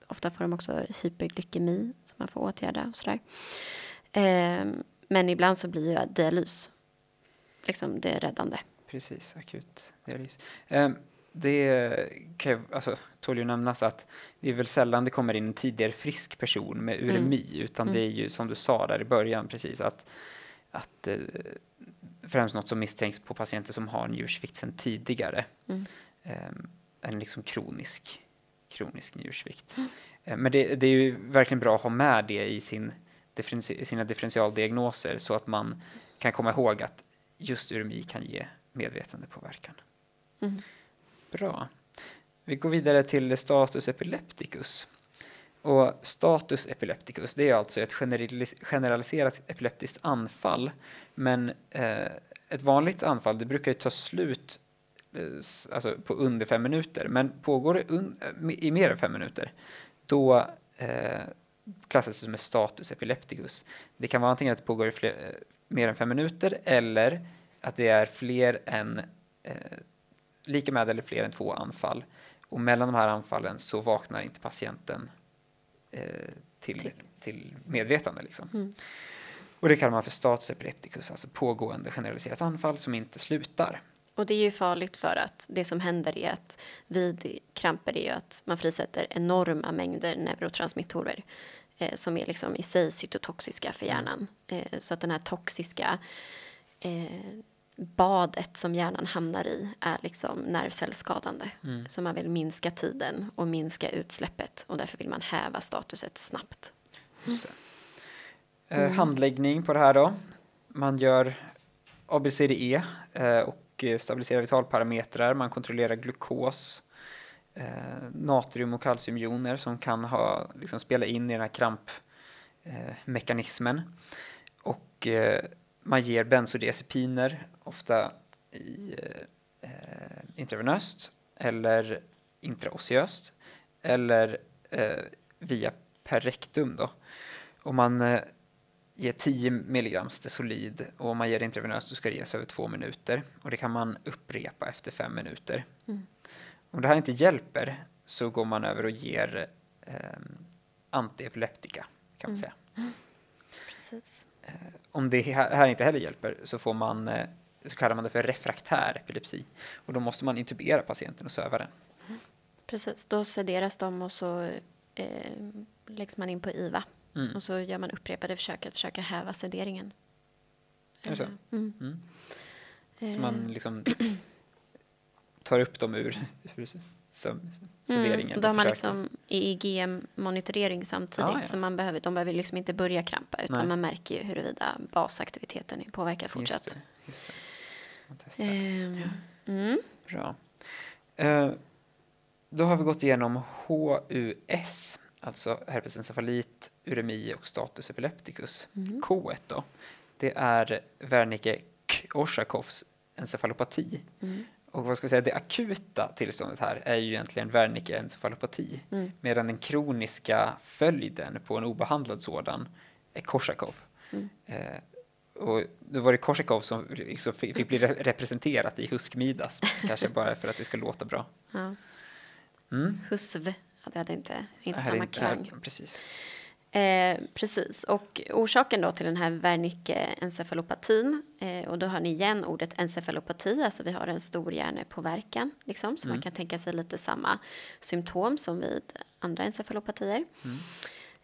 ofta får de också hyperglykemi som man får åtgärda och sådär. Men ibland så blir ju dialys liksom det räddande. Precis, akut dialys. Ehm, det kan ju, alltså, tål ju nämnas att det är väl sällan det kommer in en tidigare frisk person med uremi, utan Mm. det är ju som du sa där i början precis att, att eh, främst något som misstänks på patienter som har njursvikt sedan tidigare. Mm. Ehm, en liksom kronisk kronisk njursvikt. Eh, Men det, det är ju verkligen bra att ha med det i sin sina differentialdiagnoser så att man kan komma ihåg att just uremi kan ge medvetandepåverkan. Mm. Bra. Vi går vidare till status epilepticus. Och status epilepticus, det är alltså ett generalis- generaliserat epileptiskt anfall. Men eh, ett vanligt anfall, det brukar ju ta slut eh, alltså på under fem minuter. Men pågår det i mer än fem minuter, då eh, klassas som ett status epilepticus. Det kan vara antingen att det pågår i fler, eh, mer än fem minuter eller att det är fler än eh, lika med eller fler än två anfall. Och mellan de här anfallen så vaknar inte patienten eh, till, Till. till medvetande. Liksom. Mm. Och det kallar man för status epilepticus, alltså pågående generaliserat anfall som inte slutar. Och det är ju farligt för att det som händer är att vid kramper är ju att man frisätter enorma mängder neurotransmittorer eh, som är liksom i sig cytotoxiska för hjärnan. Eh, så att den här toxiska eh, badet som hjärnan hamnar i är liksom nervcellsskadande. Så man vill minska tiden och minska utsläppet och därför vill man häva statuset snabbt. Just det. Eh, handläggning på det här då. Man gör ABCDE eh, Eh, och stabiliserar vitalparametrar. Man kontrollerar glukos, eh, natrium och kalciumjoner som kan ha, liksom, spela in i den här krampmekanismen. Eh, och eh, man ger bensodiazepiner, ofta i eh, eh, intravenöst eller intraosseöst eller eh, via per rektum då. Och man eh, ger 10 milligram stesolid och om man ger det intravenöst då ska det ges över två minuter och det kan man upprepa efter fem minuter. Mm. Om det här inte hjälper så går man över och ger eh, antiepileptika kan man Mm. säga. Precis. Om det här här inte heller hjälper så får man eh, så kallar man det för refraktär epilepsi och då måste man intubera patienten och söva den. Precis, då sederas de och så eh, läggs man in på IVA. Mm. Och så gör man upprepade försök att försöka häva sederingen. Är så? Eh, Mm. Mm. Eh, Så man liksom [clears throat] tar upp dem ur, [laughs] ur sederingen. Mm, då har man liksom EEG-monitorering samtidigt. Ah, ja. Så man behöver, de behöver liksom inte börja krampa utan Nej. man märker ju huruvida basaktiviteten är påverkad fortsatt. Just det, just det. Man testar. Ehm, mm. Bra. Eh, då har vi gått igenom HUS, alltså herpesencefalit, uremi och status epilepticus. Mm. K1 då, det är Wernicke-Korsakoffs encefalopati. Mm. Och vad ska jag säga, det akuta tillståndet här är ju egentligen Wernicke-encefalopati. Mm. Medan den kroniska följden på en obehandlad sådan är Korsakov. Mm. Eh, och då var det Korsakov som liksom fick bli re- representerat i Husk-Midas, kanske [laughs] bara för att det ska låta bra. Ja. Mm. Husv hade hade inte, inte samma inte- klang. Precis. Eh, precis, och orsaken då till den här Wernicke-encefalopatin, eh, och då har ni igen ordet encefalopati, alltså vi har en stor hjärnepåverkan, liksom, så Mm. man kan tänka sig lite samma symptom som vid andra encefalopatier.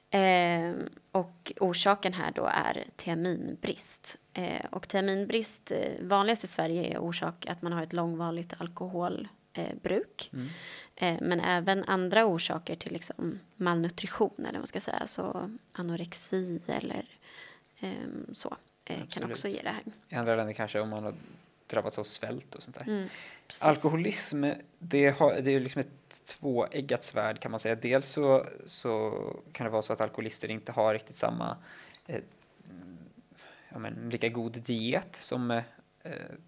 Eh, och orsaken här då är tiaminbrist. Eh, och tiaminbrist, eh, vanligast i Sverige är orsak att man har ett långvarigt alkoholbruk. Eh, bruk. Mm. Eh, Men även andra orsaker till liksom malnutrition eller vad man ska säga, så anorexi eller ehm, så eh, kan Absolut. också ge det här. I andra länder kanske om man har drabbats av svält och sånt där. Mm. Alkoholism, det, har, det är ju liksom ett tvåeggat svärd kan man säga. Dels så, så kan det vara så att alkoholister inte har riktigt samma, eh, ja men lika god diet som eh,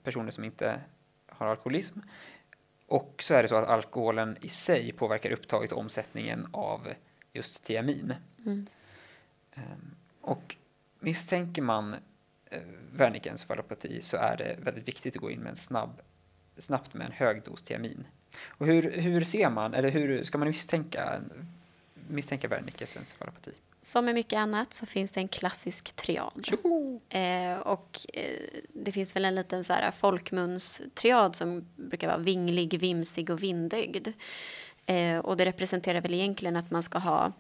personer som inte har alkoholism. Och så är det så att alkoholen i sig påverkar upptaget och omsättningen av just tiamin. Mm. Ehm, Och misstänker man eh, Wernicke-encefalopati så är det väldigt viktigt att gå in med en snabb, snabbt med en hög dos tiamin. Och hur, hur ser man, eller hur ska man misstänka, misstänka Wernickes encefalopati? Som med mycket annat så finns det en klassisk triad. Eh, och eh, det finns väl en liten så här folkmunstriad som brukar vara vinglig, vimsig och vindögd. Eh, och det representerar väl egentligen att man ska ha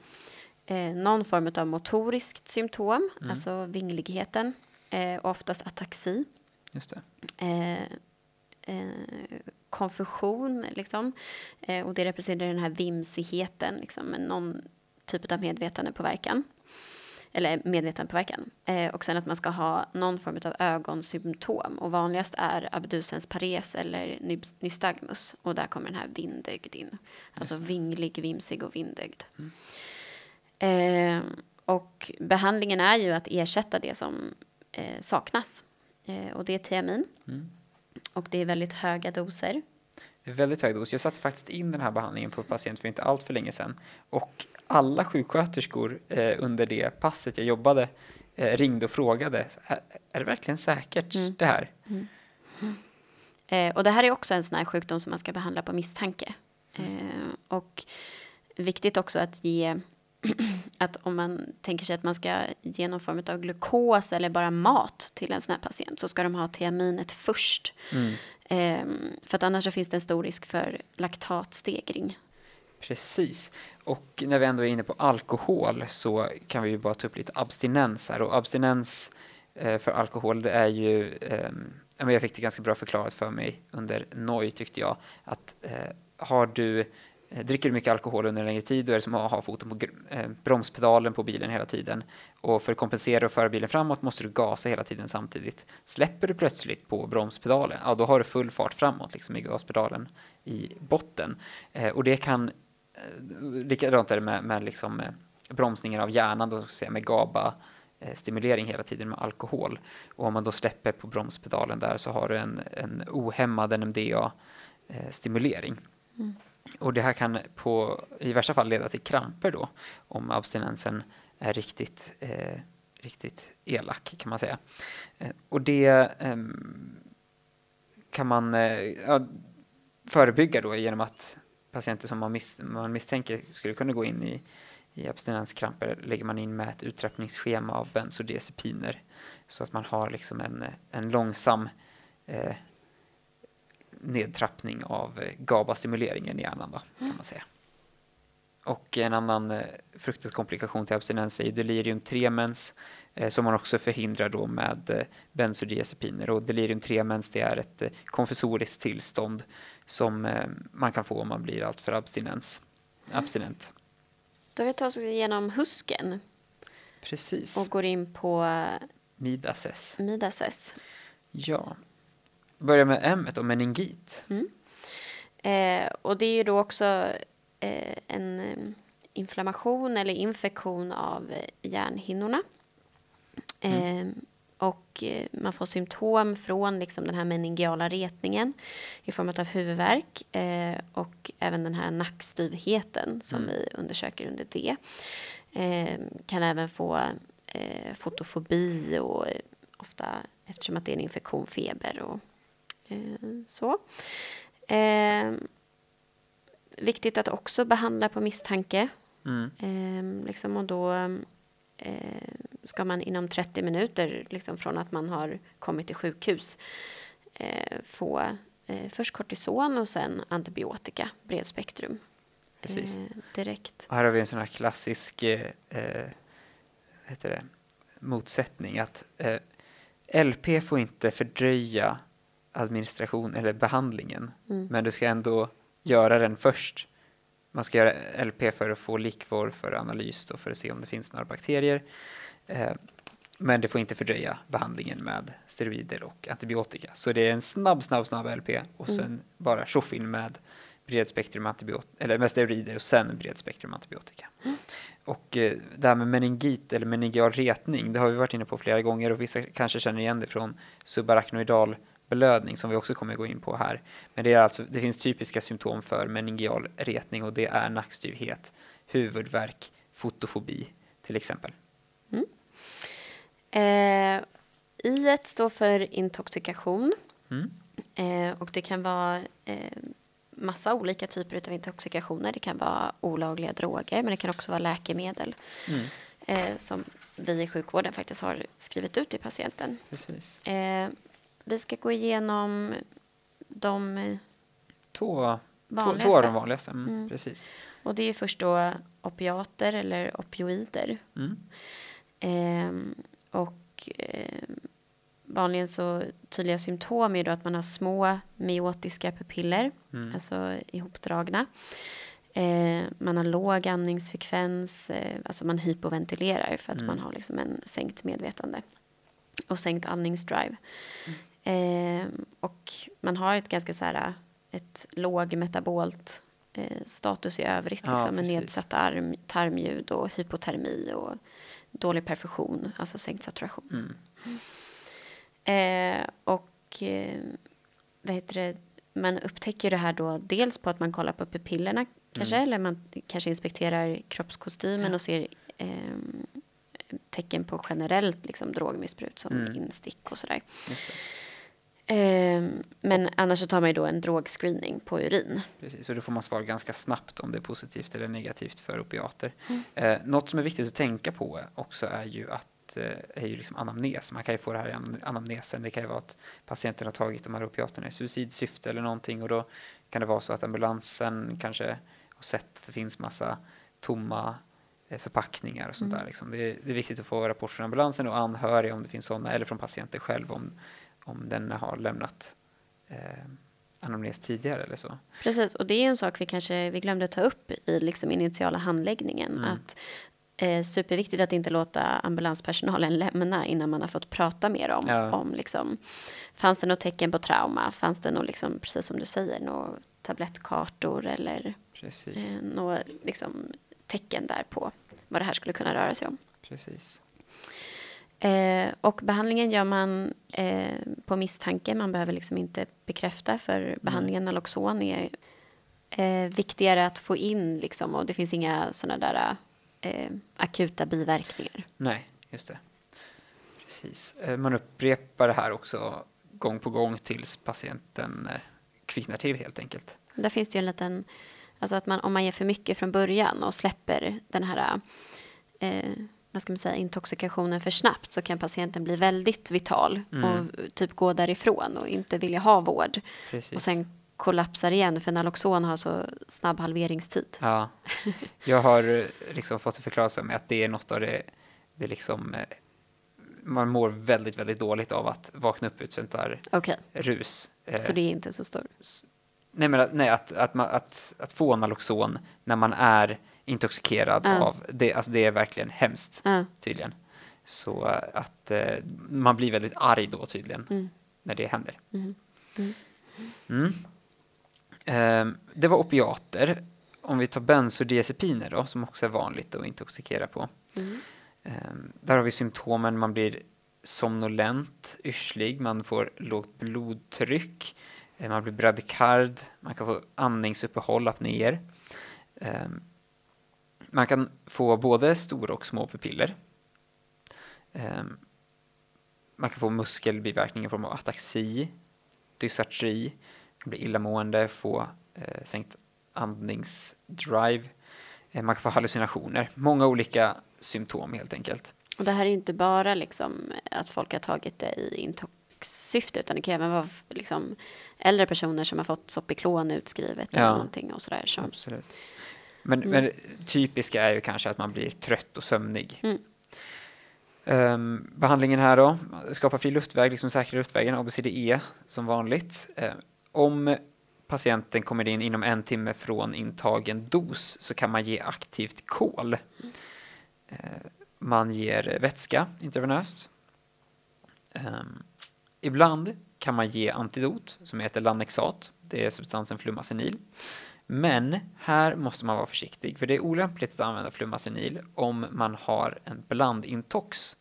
eh, någon form av motoriskt symptom, Mm. alltså vingligheten, eh, oftast ataxi. Just det. Eh, konfusion liksom. Och det representerar den här vimsigheten, liksom, någon typ av medvetandepåverkan. Eller medvetandepåverkan. Eh, och sen att man ska ha någon form av ögonsymptom. Och vanligast är abdusens pares eller nystagmus. Och där kommer den här vindögd in. Alltså vinglig, vimsig och vindögd. Mm. Eh, och behandlingen är ju att ersätta det som eh, saknas. Eh, och det är tiamin. Mm. Och det är väldigt höga doser. Väldigt hög dos. Jag satte faktiskt in den här behandlingen på patient för inte allt för länge sedan. Och alla sjuksköterskor eh, under det passet jag jobbade eh, ringde och frågade, är, är det verkligen säkert mm. det här? Mm. Eh, och det här är också en sån här sjukdom som man ska behandla på misstanke. Mm. och viktigt också att ge [clears throat] att om man tänker sig att man ska ge någon form av glukos eller bara mat till en sån här patient så ska de ha tiaminet först. Mm. Ehm, för att annars så finns det en stor risk för laktatstegring. Precis. Och när vi ändå är inne på alkohol så kan vi ju bara ta upp lite abstinens här. Och abstinens eh, för alkohol det är ju, eh, jag fick det ganska bra förklarat för mig under NOI tyckte jag, att eh, har du Eh, dricker du mycket alkohol under en längre tid då är det som att ha foten på eh, bromspedalen på bilen hela tiden. Och för att kompensera och föra bilen framåt måste du gasa hela tiden samtidigt. Släpper du plötsligt på bromspedalen, ja då har du full fart framåt liksom i gaspedalen i botten. Eh, och det kan, eh, likadant är det med, med liksom, bromsningar av hjärnan, då, säga, med GABA stimulering hela tiden med alkohol. Och om man då släpper på bromspedalen där så har du en, en ohämmad NMDA-stimulering. Mm. Och det här kan på, i värsta fall leda till kramper då, om abstinensen är riktigt, eh, riktigt elak kan man säga. Eh, och det eh, kan man eh, ja, förebygga då genom att patienter som man, mis man misstänker skulle kunna gå in i, i abstinenskramper lägger man in med ett uttrappningsschema av bensodiazepiner så att man har liksom en, en långsam eh, nedtrappning av eh, GABA-stimuleringen i hjärnan då, kan man säga. Och en annan eh, fruktkomplikation till abstinens är ju delirium tremens eh, som man också förhindrar då med bensodiazepiner. Och delirium tremens det är ett konfessoriskt tillstånd som man kan få om man blir alltför abstinens, abstinent. Då har vi tagit oss igenom husken. Precis. Och går in på Midases. Midases. Ja, börja med M och meningit. Mm. Eh, och det är ju då också eh, en eh, inflammation eller infektion av eh, hjärnhinnorna. Mm. Eh, och eh, man får symptom från liksom den här meningiala retningen i form av huvudvärk och även den här nackstyvheten som mm. vi undersöker under det. kan även få fotofobi och ofta eftersom att det är en infektion, feber och så. Eh, viktigt att också behandla på misstanke. Mm. Eh, liksom, och då eh, ska man inom 30 minuter liksom, från att man har kommit till sjukhus eh, få eh, först kortison och sen antibiotika, bredspektrum. Precis. direkt. Och här har vi en sån här klassisk heter det, motsättning att LP får inte fördröja administration eller behandlingen. Mm. Men du ska ändå göra den först. Man ska göra LP för att få likvor för analys då för att se om det finns några bakterier. Eh, men det får inte fördröja behandlingen med steroider och antibiotika. Så det är en snabb, snabb, snabb LP och mm. sen bara tjoff in med bredspektrum antibiotika, eller med steroider och sen bredspektrum antibiotika. Mm. Och eh, det här med meningit eller meningial retning, det har vi varit inne på flera gånger och vissa kanske känner igen det från subarachnoidal blödning som vi också kommer gå in på här. Men det, är alltså, det finns typiska symptom för meningial retning och det är nackstyvhet, huvudvärk, fotofobi till exempel. Mm. Eh, I står för intoxikation mm. eh, och det kan vara eh, massa olika typer av intoxikationer. Det kan vara olagliga droger men det kan också vara läkemedel mm. eh, som vi i sjukvården faktiskt har skrivit ut till patienten. Precis. Eh, vi ska gå igenom de två, vanligaste. Två, två av de vanligaste. Mm, mm. Precis. Och det är först då opiater eller opioider. Mm. Eh, och eh, vanligen så tydliga symptom är då att man har små meotiska pupiller, Mm. alltså ihopdragna. Eh, man har låg andningsfrekvens, eh, alltså man hypoventilerar för att Mm. man har liksom en sänkt medvetande och sänkt andningsdrive. Mm. Eh, och man har ett ganska så här, ett lågmetabolt eh, status i övrigt, Ja, liksom, med nedsatt arm, tarmljud och hypotermi och dålig perfusion, alltså sänkt saturation. Mm. Eh, och vad heter det? man upptäcker det här då dels på att man kollar på pupillerna kanske, Mm. eller man kanske inspekterar kroppskostymen och ser eh, tecken på generellt liksom, drogmissbruk som Mm. instick och sådär. Just det. Eh, men annars så tar man ju då en drogscreening på urin. Precis, och då får man svar ganska snabbt om det är positivt eller negativt för opiater. Mm. Eh, något som är viktigt att tänka på också är ju att eh, är ju liksom anamnes. Man kan ju få det här i anam- anamnesen. Det kan ju vara att patienten har tagit de här opiaterna i suicidsyfte eller någonting och då kan det vara så att ambulansen kanske har sett att det finns massa tomma eh, förpackningar och sånt Mm. där. Liksom. Det, är, det är viktigt att få rapport från ambulansen och anhöriga om det finns sådana eller från patienten själv om, om den har lämnat eh, anamnes tidigare eller så. Precis, och det är en sak vi kanske vi glömde ta upp i liksom initiala handläggningen. Mm. Att eh, superviktigt att inte låta ambulanspersonalen [laughs] lämna innan man har fått prata med dem. Ja. Om liksom, fanns det något tecken på trauma? Fanns det något, liksom, precis som du säger, några tablettkartor eller Precis. eh, några liksom, tecken där på vad det här skulle kunna röra sig om. Precis. Eh, och behandlingen gör man eh, på misstanke. Man behöver liksom inte bekräfta för behandlingen Naloxon är eh, viktigare att få in liksom, och det finns inga sådana där eh, akuta biverkningar. Nej, just det. Precis. Eh, Man upprepar det här också gång på gång tills patienten eh, kvicknar till helt enkelt. Där finns det ju en liten, alltså att man, om man ger för mycket från början och släpper den här vad ska man säga, intoxikationen för snabbt så kan patienten bli väldigt vital Mm. och typ gå därifrån och inte vilja ha vård. Precis. Och sen kollapsar igen för Naloxon har så snabb halveringstid. Ja. Jag har eh, liksom fått det förklarat för mig att det är något av det, det liksom, eh, man mår väldigt, väldigt dåligt av att vakna upp ut sånt där Okej, rus. Eh, så det är inte så stort. Nej, men nej, att, att, man, att, att få Naloxon när man är intoxikerad Ja. av det, alltså det är verkligen hemskt Ja, tydligen. Så eh, att eh, man blir väldigt arg då tydligen mm, när det händer. mm. Mm. Ehm, det var opiater. Om vi tar bensodiazepiner då, som också är vanligt att intoxikera på. Mm. Ehm, där har vi symptomen, man blir somnolent, yrslig, man får lågt blodtryck, eh, man blir bradykard, man kan få andningsuppehåll, apnéer. Ehm, man kan få både stora och små pupiller. Ehm, man kan få muskelbiverkningar i form av ataxi, dysartri, bli illamående, få eh, sänkt andningsdrive. Eh, man kan få hallucinationer. Många olika symptom helt enkelt. Och det här är ju inte bara liksom att folk har tagit det i intox-syfte utan det kan även vara liksom äldre personer som har fått Sopiklon utskrivet eller Ja. någonting och sådär. Som, Absolut. Men, Mm. men typiska är ju kanske att man blir trött och sömnig. Mm. Ehm, behandlingen här då, skapa fri luftväg, liksom säkra luftvägen, ABCDE som vanligt. Ehm, om patienten kommer in inom en timme från intagen dos så kan man ge aktivt kol. Ehm, man ger vätska intravenöst. Ehm, ibland kan man ge antidot som heter Lanexat. Det är substansen flumazenil. Men här måste man vara försiktig för det är olämpligt att använda flumazenil om man har en blandintox.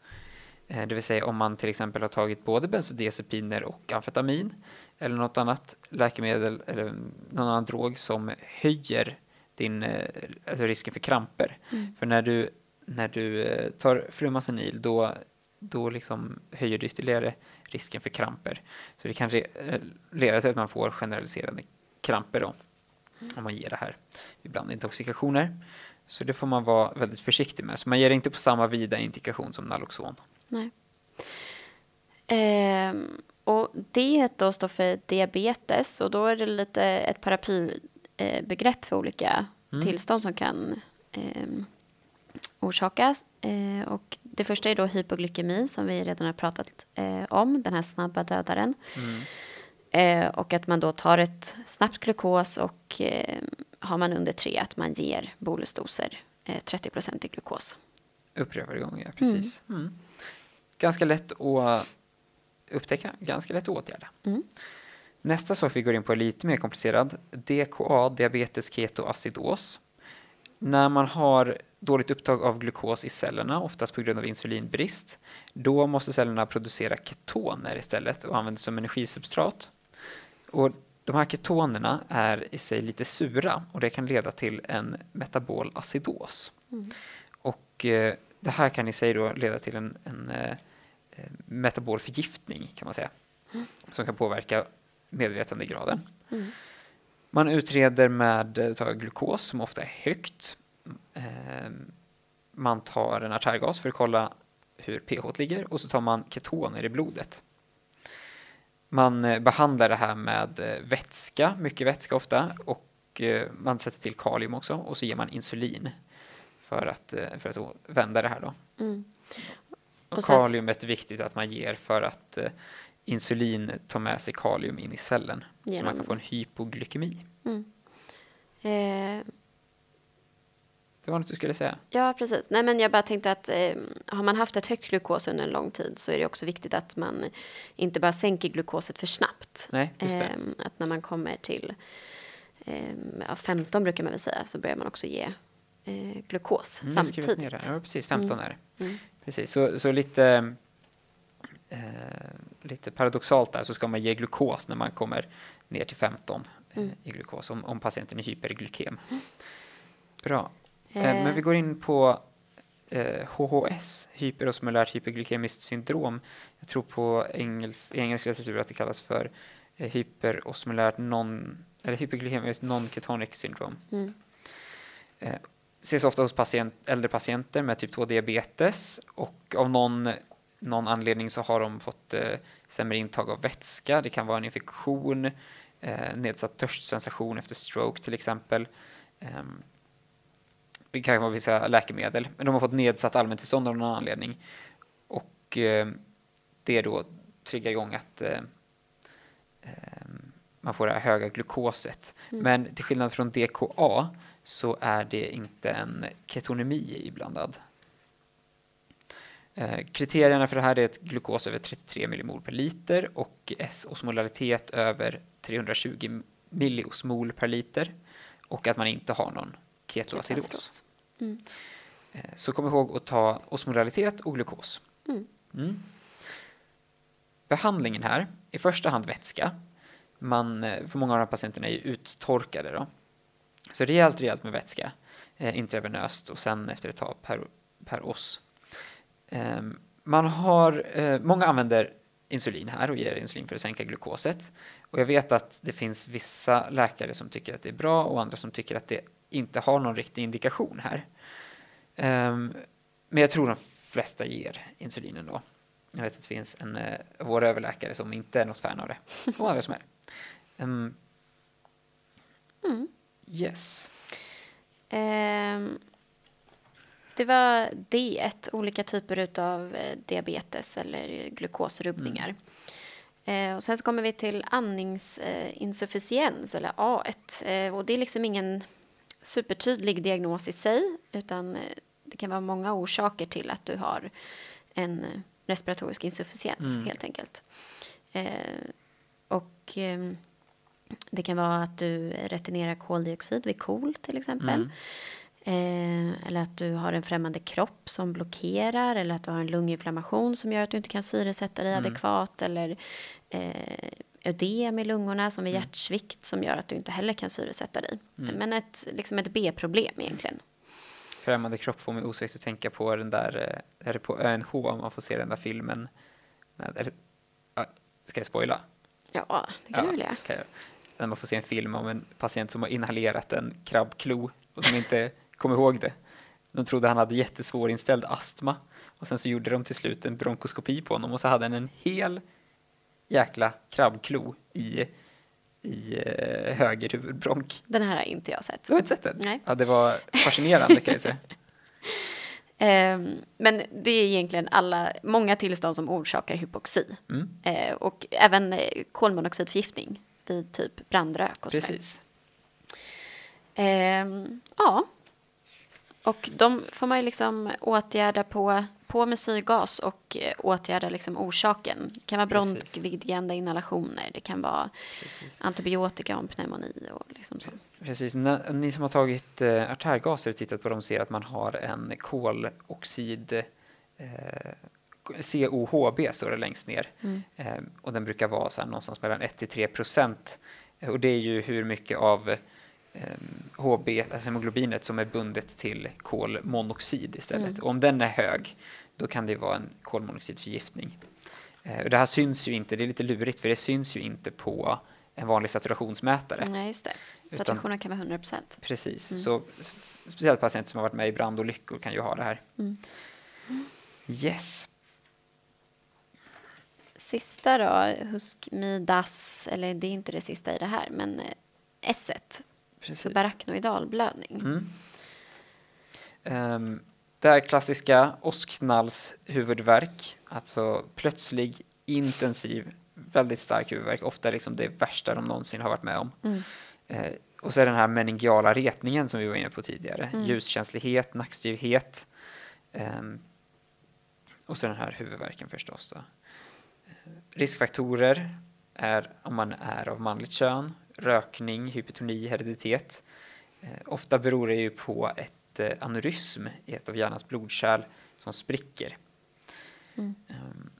Eh, Det vill säga om man till exempel har tagit både bensodiazepiner och amfetamin eller något annat läkemedel eller någon annan drog som höjer din, eh, alltså risken för kramper. Mm. För när du, när du eh, tar flumazenil då, då liksom höjer du ytterligare risken för kramper. Så det kan re, leda till att man får generaliserande kramper då, om man ger det här vid blandintoxikationer. Så det får man vara väldigt försiktig med. Så man ger det inte på samma vida indikation som Naloxon. Nej. Ehm, och D då står för diabetes och då är det lite ett paraplybegrepp för olika Mm. tillstånd som kan ehm, orsakas. Eh, och det första är då hypoglykemi som vi redan har pratat eh, om, den här snabba dödaren. Mm. Eh, och att man då tar ett snabbt glukos och eh, har man under tre att man ger bolusdoser, eh, 30 procent i glukos. Upprepade gånger, ja, precis. Mm. Ganska lätt att upptäcka, ganska lätt att åtgärda. Mm. Nästa sak vi går in på är lite mer komplicerad. DKA, diabetes ketoacidos. När man har dåligt upptag av glukos i cellerna, oftast på grund av insulinbrist, då måste cellerna producera ketoner istället och användas som energisubstrat. Och de här ketonerna är i sig lite sura och det kan leda till en metabol acidos. Mm. Och eh, det här kan i sig då leda till en, en eh, metabol förgiftning kan man säga, som kan påverka medvetandegraden. Mm. Man utreder med eh, ta glukos som ofta är högt. Eh, man tar en artärgas för att kolla hur pH ligger och så tar man ketoner i blodet. Man eh, behandlar det här med eh, vätska, mycket vätska ofta, och eh, man sätter till kalium också och så ger man insulin för att, för att vända det här då. Mm. Och kaliumet är viktigt att man ger för att insulin tar med sig kalium in i cellen. Så man Genom- kan få en hypoglykemi. Mm. Eh, Det var något du skulle säga? Ja, precis. Nej, men jag bara tänkte att eh, har man haft ett högt glukos under en lång tid så är det också viktigt att man inte bara sänker glukoset för snabbt. Nej, just det. Ehm, att när man kommer till ja, 15 brukar man väl säga så börjar man också ge eh, glukos Mm, samtidigt. ner det. Ja, precis. 15 är det. Mm. Precis, så, så lite, eh, lite paradoxalt där så ska man ge glukos när man kommer ner till 15 eh, Mm. i glukos om, om patienten är hyperglykem. Bra. Eh, Eh, men vi går in på eh, HHS, hyperosmolärt hyperglykemiskt syndrom. Jag tror på engels, i engelsk litteratur att det kallas för eh, hyperosmolärt non, eller hyperglykemiskt non-ketonic syndrom. Mm. Eh, ses ofta hos patient, äldre patienter med typ 2-diabetes och av någon, någon anledning så har de fått eh, sämre intag av vätska. Det kan vara en infektion, eh, nedsatt törstsensation efter stroke till exempel. Ehm, det kan vara vissa läkemedel, men de har fått nedsatt allmäntillstånd av någon anledning. Och eh, det då triggar igång att eh, ehm, man får det här höga glukoset. Mm. Men till skillnad från DKA så är det inte en ketonemi iblandad. Eh, kriterierna för det här är ett glukos över 33 millimol per liter och S-osmolaritet över 320 milliosmol per liter och att man inte har någon ketoacidos. Mm. Eh, Så kom ihåg att ta osmolaritet och glukos. Mm. Mm. Behandlingen här, i första hand vätska. Man, eh, för många av de här patienterna är ju uttorkade då. Så rejält, rejält med vätska. Eh, intravenöst och sen efter ett tag per, per oss. Ehm, man har, eh, många använder insulin här och ger insulin för att sänka glukoset. Och jag vet att det finns vissa läkare som tycker att det är bra och andra som tycker att det inte har någon riktig indikation här. Ehm, men jag tror de flesta ger insulin ändå. Jag vet att det finns en eh, vår överläkare som inte är något fan av det. Och andra som är. Ehm, Mm. yes. Ehm, det var D1, olika typer av diabetes eller glukosrubbningar. Eh, och sen så kommer vi till andningsinsufficiens eller A1. Eh, och det är liksom ingen supertydlig diagnos i sig utan eh, det kan vara många orsaker till att du har en eh, respiratorisk insufficiens Mm. helt enkelt. Eh, och ehm, det kan vara att du retenerar koldioxid vid KOL till exempel. Mm. Eh, eller att du har en främmande kropp som blockerar eller att du har en lunginflammation som gör att du inte kan syresätta dig Mm. adekvat eller eh, ödem i lungorna som vid Mm. hjärtsvikt som gör att du inte heller kan syresätta dig. Mm. Men ett, liksom ett B-problem egentligen. Främmande kropp får mig osökt att tänka på den där, eh, är det på ÖNH man får se den där filmen med, är det, ja, ska jag spoila? Ja, det kan du väl göra. kan jag. När man får se en film om en patient som har inhalerat en krabbklo och som inte [laughs] kom ihåg det. De trodde han hade jättesvår inställd astma och sen så gjorde de till slut en bronkoskopi på honom och så hade han en hel jäkla krabbklo i, i eh, höger huvudbronk. Den här har inte jag sett. Du har inte sett den? Nej. Ja, det var fascinerande kan jag säga. [laughs] Ehm, men det är egentligen alla, många tillstånd som orsakar hypoxi. Mm. Eh, och även eh, kolmonoxidförgiftning vid typ brandrök och. Precis. Ehm, ja. Och de får man ju liksom åtgärda på, på med syrgas och eh, åtgärda liksom orsaken. Det kan vara bronkvidgande inhalationer, det kan vara Precis. antibiotika om pneumoni och liksom så. Precis. Ni som har tagit eh, artärgaser och tittat på dem ser att man har en koloxid eh, COHB står det längst ner. Mm. Eh, och den brukar vara så här någonstans mellan 1 till 3 procent. Och det är ju hur mycket av HB, alltså hemoglobinet, som är bundet till kolmonoxid istället. Mm. Och om den är hög, då kan det vara en kolmonoxidförgiftning. Eh, och det här syns ju inte, det är lite lurigt, för det syns ju inte på en vanlig saturationsmätare. Nej, just det. Utan- Saturationen kan vara 100 procent. Precis, Mm. så speciellt patienter som har varit med i brandolyckor kan ju ha det här. Mm. Yes, Sista då, Huskmidas, eller det är inte det sista i det här, men eh, S1, precis. subarachnoidalblödning. Mm. Um, det här klassiska åskknallshuvudvärk, alltså plötslig, intensiv, väldigt stark huvudvärk, ofta liksom det värsta de någonsin har varit med om. Mm. Eh, och så är den här meningiala retningen som vi var inne på tidigare, Mm. ljuskänslighet, nackstyvhet. ehm, och så den här huvudvärken förstås. Då. Eh, riskfaktorer är om man är av manligt kön, rökning, hypotoni, hereditet. Eh, ofta beror det ju på ett eh, aneurysm i ett av hjärnans blodkärl som spricker. Mm. Ehm,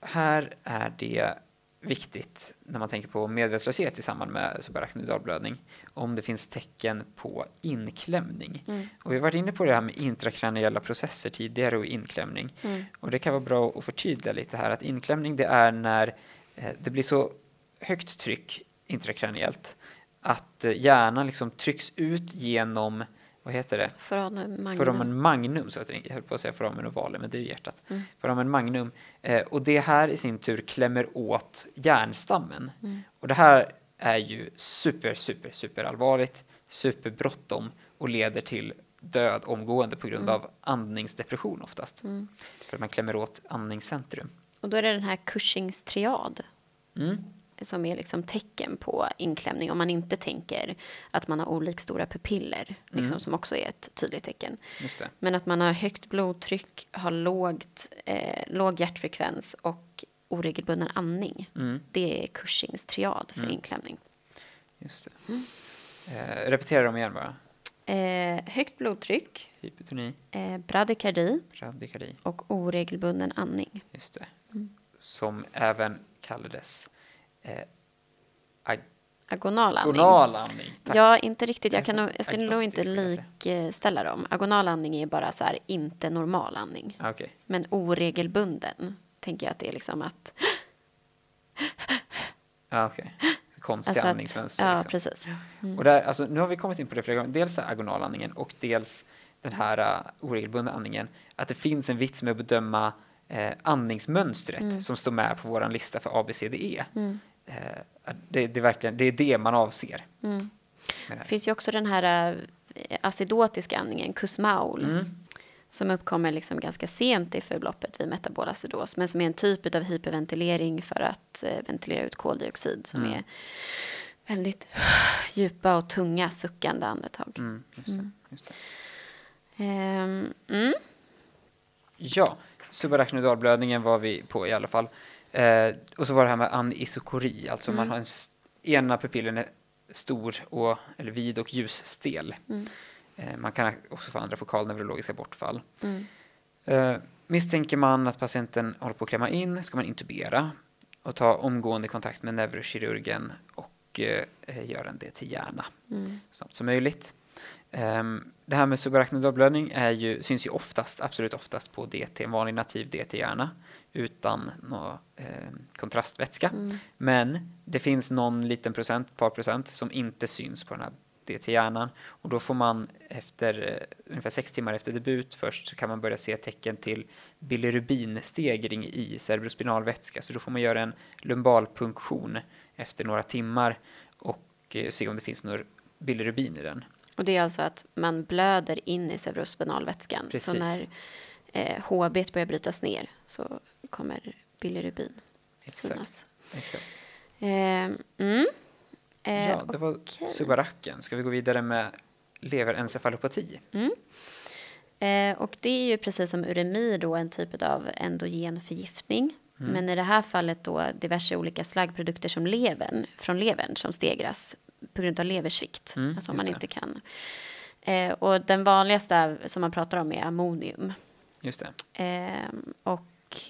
här är det viktigt när man tänker på medvetslöshet i samband med subarachnoidalblödning om det finns tecken på inklämning. Mm. Och vi har varit inne på det här med intrakraniella processer tidigare och inklämning. Mm. Och det kan vara bra att förtydliga lite här att inklämning det är när eh, det blir så högt tryck intrakraniellt att eh, hjärnan liksom trycks ut genom, vad heter det? Foramen magnum. Foramen magnum, så att det, jag höll på att säga foramen ovale, men det är ju hjärtat. Mm. Foramen magnum. Eh, och det här i sin tur klämmer åt hjärnstammen. Mm. Och det här är ju super, super, super allvarligt, superbråttom och leder till död omgående på grund Mm. av andningsdepression oftast. Mm. För att man klämmer åt andningscentrum. Och då är det den här Cushings triad Mm. Som är liksom tecken på inklämning om man inte tänker att man har olikstora pupiller, liksom, Mm. som också är ett tydligt tecken. Men att man har högt blodtryck, har lågt, eh, låg hjärtfrekvens och oregelbunden andning. Mm. Det är Cushings triad för Mm. inklämning. Just det. Eh, repetera dem igen bara. Eh, högt blodtryck, Hypotoni, eh, bradykardi bradykardi, och oregelbunden andning. just det. Mm. Som även kallades eh, Agonal andning. agonal andning. Tack. Ja, inte riktigt. Jag, kan nog, jag skulle nog inte likställa dem. Agonal andning är bara så här, inte normal andning. Ah, Okej. Men oregelbunden tänker jag att det är liksom att... Ja, okej. Konstiga Alltså att andningsmönster. ja, liksom. precis. Mm. Och där, alltså, nu har vi kommit in på det flera gånger. Dels agonalandningen och dels den här uh, oregelbundna andningen. Att det finns en vits med att bedöma eh, andningsmönstret Mm. som står med på vår lista för ABCDE. Mm. Eh, det, det, är verkligen, det är det man avser. Mm. Det finns ju också den här eh, acidotiska andningen, Kussmaul, Mm. som uppkommer liksom ganska sent i förloppet vid metabol acidos, men som är en typ av hyperventilering för att eh, ventilera ut koldioxid som Mm. är väldigt djupa och tunga suckande andetag. Mm, just det, Mm. just det. Mm. Ja, subarachnoidalblödningen var vi på i alla fall. Eh, och så var det här med anisokori, alltså Mm. man har en ena pupillen är stor och, eller vid och ljusstel. Mm. Eh, man kan också få andra fokalneurologiska bortfall. Mm. Eh, misstänker man att patienten håller på att klämma in ska man intubera och ta omgående kontakt med neurokirurgen och eh, eh, göra en det till hjärna Mm. så snabbt som möjligt. Ehm, det här med subarachnoidalblödning är ju, syns ju oftast, absolut oftast på DT, en vanlig nativ DT-hjärna utan någon ehm, kontrastvätska. Mm. Men det finns någon liten procent, par procent, som inte syns på den här DT-hjärnan och då får man efter eh, ungefär sex timmar efter debut först så kan man börja se tecken till bilirubinstegring i cerebrospinal vätska så då får man göra en lumbalpunktion efter några timmar och eh, se om det finns några bilirubin i den. Och det är alltså att man blöder in i cerebrospinalvätskan. Så Precis. när eh, HB börjar brytas ner så kommer bilirubin Exakt. synas. Exakt. Eh, mm. Eh, Ja, det var okej. subaracken. Ska vi gå vidare med leverencefalopati? Eh, och det är ju precis som uremi då en typ av endogen förgiftning. Mm. Men i det här fallet då diverse olika slaggprodukter som levern, från levern som stegras på grund av leversvikt. Mm, alltså om man det. inte kan. Eh, och den vanligaste som man pratar om är ammonium. Just det. Eh, och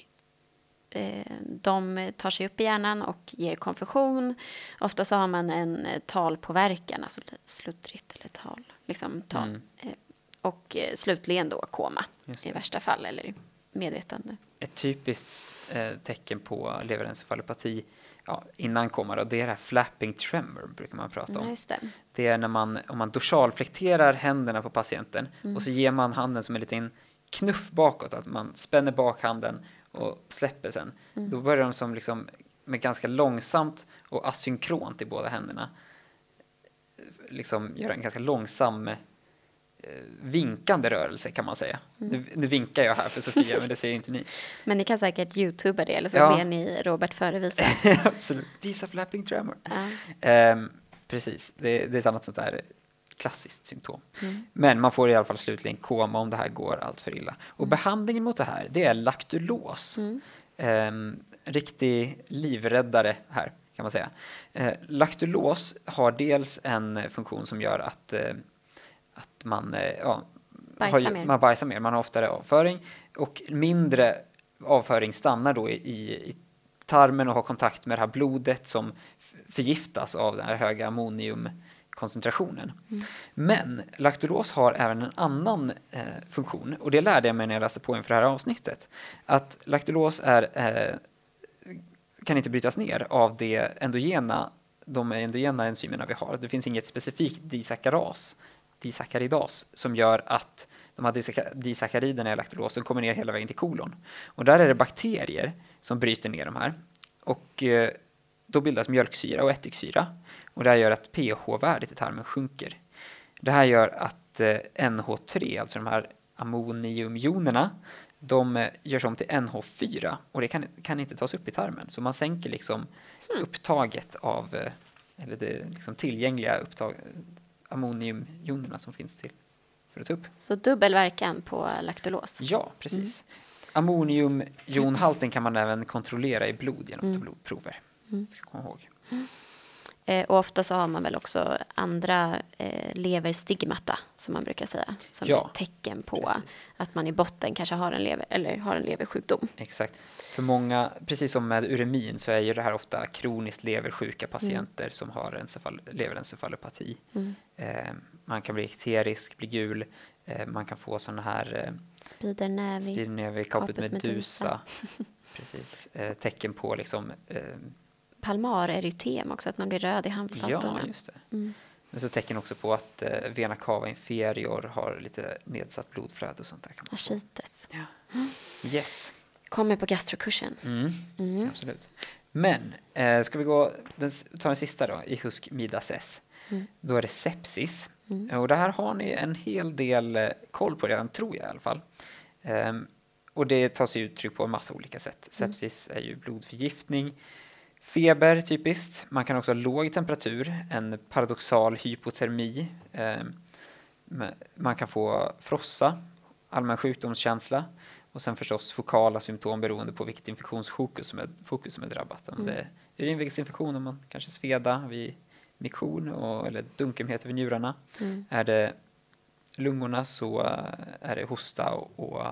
de tar sig upp i hjärnan och ger konfusion. Ofta så har man en eh, talpåverkan, alltså sluddrigt eller tal. Liksom tal. Mm. Eh, och eh, slutligen då koma i värsta fall eller medvetande. Ett typiskt eh, tecken på leverencefalopati ja, innan koma då, det är det här flapping tremor brukar man prata Ja, om. just det. Det är när man, om man dorsalflekterar händerna på patienten Mm. och så ger man handen som en liten knuff bakåt, att man spänner bak handen och släpper sen. Mm. Då börjar de som liksom med ganska långsamt och asynkront i båda händerna eh, liksom göra en ganska långsam eh, vinkande rörelse kan man säga. Mm. Nu, nu vinkar jag här för Sofia, men det ser ju inte ni. [laughs] Men ni kan säkert youtuba det eller så Ja. ber ni Robert förevisa. [laughs] Absolut. Visa flapping tremor. Ja. Ehm, precis, det, det är ett annat sånt där klassiskt symptom. Mm. Men man får i alla fall slutligen koma om det här går allt för illa. Och behandlingen mot det här, det är laktulos. Mm. Ehm, riktig livräddare här, kan man säga. Eh, laktulos har dels en funktion som gör att, eh, att man, eh, ja, Bajsar har, man bajsar mer, man har oftare avföring och mindre avföring stannar då i, i, i tarmen och har kontakt med det här blodet som förgiftas av den här höga ammoniumkoncentrationen. Mm. Men laktulos har även en annan eh, funktion och det lärde jag mig när jag läste på inför det här avsnittet. Att laktulos är, eh, kan inte brytas ner av det endogena, de endogena enzymerna vi har. Det finns inget specifikt disackaras, disackaridas som gör att de här disacka- disackariderna i laktulosen kommer ner hela vägen till kolon. Och där är det bakterier som bryter ner de här. Och eh, då bildas mjölksyra och ättiksyra. Och det här gör att pH-värdet i tarmen sjunker. Det här gör att eh, NH3, alltså de här ammoniumjonerna, de eh, görs om till NH4 och det kan, kan inte tas upp i tarmen. Så man sänker liksom upptaget av, eh, eller det liksom tillgängliga upptag, ammoniumjonerna som finns till för att ta upp. Så dubbel verkan på laktulos. Ja, precis. Ammoniumjonhalten kan man även kontrollera i blod genom att ta blodprover. Ska komma ihåg. Eh, och ofta så har man väl också andra eh, leverstigmata som man brukar säga. Som Ja, är tecken på precis. att man i botten kanske har en, lever, eller har en leversjukdom. Exakt. För många, precis som med uremin, så är ju det här ofta kroniskt leversjuka patienter som har encefal, leverencefalopati. Mm. Eh, man kan bli ekterisk, bli gul, eh, man kan få sådana här eh, caput Caput medusa. medusa. precis. Eh, tecken på liksom, eh, Palmarerytem också, att man blir röd i handflatorna. ja, just det. Mm. Men så tecken också på att eh, vena cava inferior har lite nedsatt blodflöde och sånt där. Kan man. Ascites. Yes. Kommer på gastrokursen. Mm. Mm. Absolut. Men, eh, ska vi gå, den, ta den sista då, i Husk Midas S. Mm. Då är det sepsis. Mm. Och det här har ni en hel del eh, koll på redan, tror jag i alla fall. Ehm, och det tar sig uttryck på en massa olika sätt. Mm. Sepsis är ju blodförgiftning, feber typiskt. Man kan också ha låg temperatur, en paradoxal hypotermi. Men man kan få frossa, allmän sjukdomskänsla och sen förstås fokala symptom beroende på vilket infektionsfokus som är, fokus som är drabbat. Om Mm. det är urinvägsinfektion, om man kanske sveda vid miktion och, eller dunkenhet över njurarna. Mm. Är det lungorna så eh, är det hosta och, och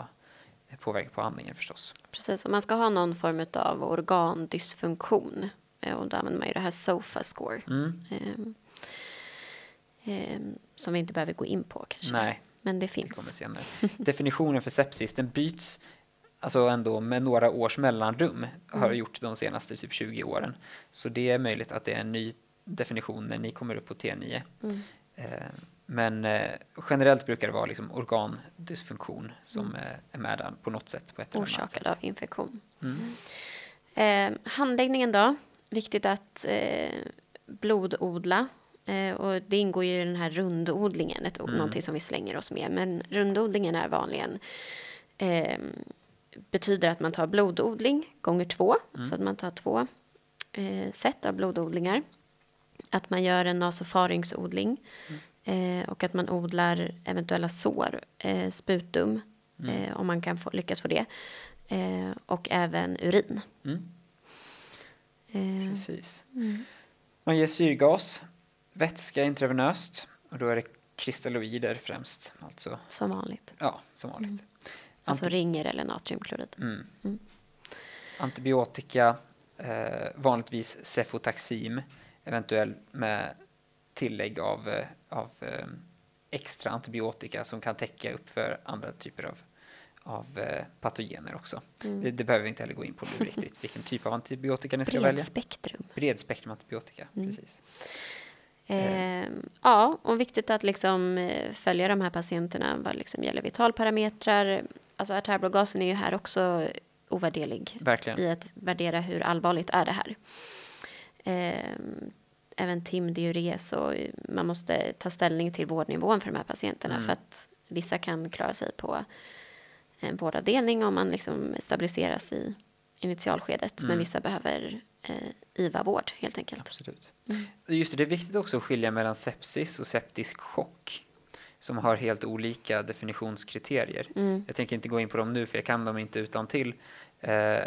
eh, påverkan på andningen förstås. Precis, och man ska ha någon form av organdysfunktion. Eh, Och då använder man ju det här SOFA score. Mm. ehm, ehm, som vi inte behöver gå in på kanske. Nej, Men det det kommer finns. senare. [laughs] Definitionen för sepsis den byts alltså ändå med några års mellanrum har Mm. gjort de senaste typ 20 åren. Så det är möjligt att det är en ny definition när ni kommer upp på T9. Mm. Eh, Men eh, generellt brukar det vara liksom organdysfunktion som Mm. eh, är med där på något sätt. På ett Orsakad sätt. av infektion. Mm. Eh, handläggningen då. Viktigt att eh, blododla Eh, och det ingår ju i den här rundodlingen, ett, mm. någonting som vi slänger oss med. Men rundodlingen är vanligen eh, betyder att man tar blododling gånger två, mm. så att man tar två eh, set av blododlingar. Att man gör en nasofaringsodling mm. Eh, och att man odlar eventuella sår, eh, sputum, mm. eh, om man kan få, lyckas få det, eh, och även urin. Mm. Eh, Precis. Mm. Man ger syrgas, vätska intravenöst och då är det kristalloider främst. Alltså. Som vanligt. Ja, som vanligt. Mm. Alltså ringer eller natriumklorid. Mm. Mm. Antibiotika, eh, vanligtvis cefotaxim, eventuellt med tillägg av, eh, av eh, extra antibiotika som kan täcka upp för andra typer av, av eh, patogener också. Mm. Det, det, behöver vi inte heller gå in på nu riktigt, [laughs] vilken typ av antibiotika ni ska Bred välja. Spektrum. Bredspektrum antibiotika. Mm. precis. Eh, ja, och viktigt att liksom följa de här patienterna vad liksom gäller vitalparametrar. Alltså artärblågasen är ju här också ovärderlig Verkligen. i att värdera hur allvarligt är det här. Eh, även timdiures och man måste ta ställning till vårdnivån för de här patienterna mm. för att vissa kan klara sig på en vårdavdelning om man liksom stabiliseras i initialskedet mm. men vissa behöver eh, IVA-vård helt enkelt. Absolut. Mm. Just det, det är viktigt också att skilja mellan sepsis och septisk chock som har helt olika definitionskriterier. Mm. Jag tänker inte gå in på dem nu för jag kan dem inte utan till. Eh,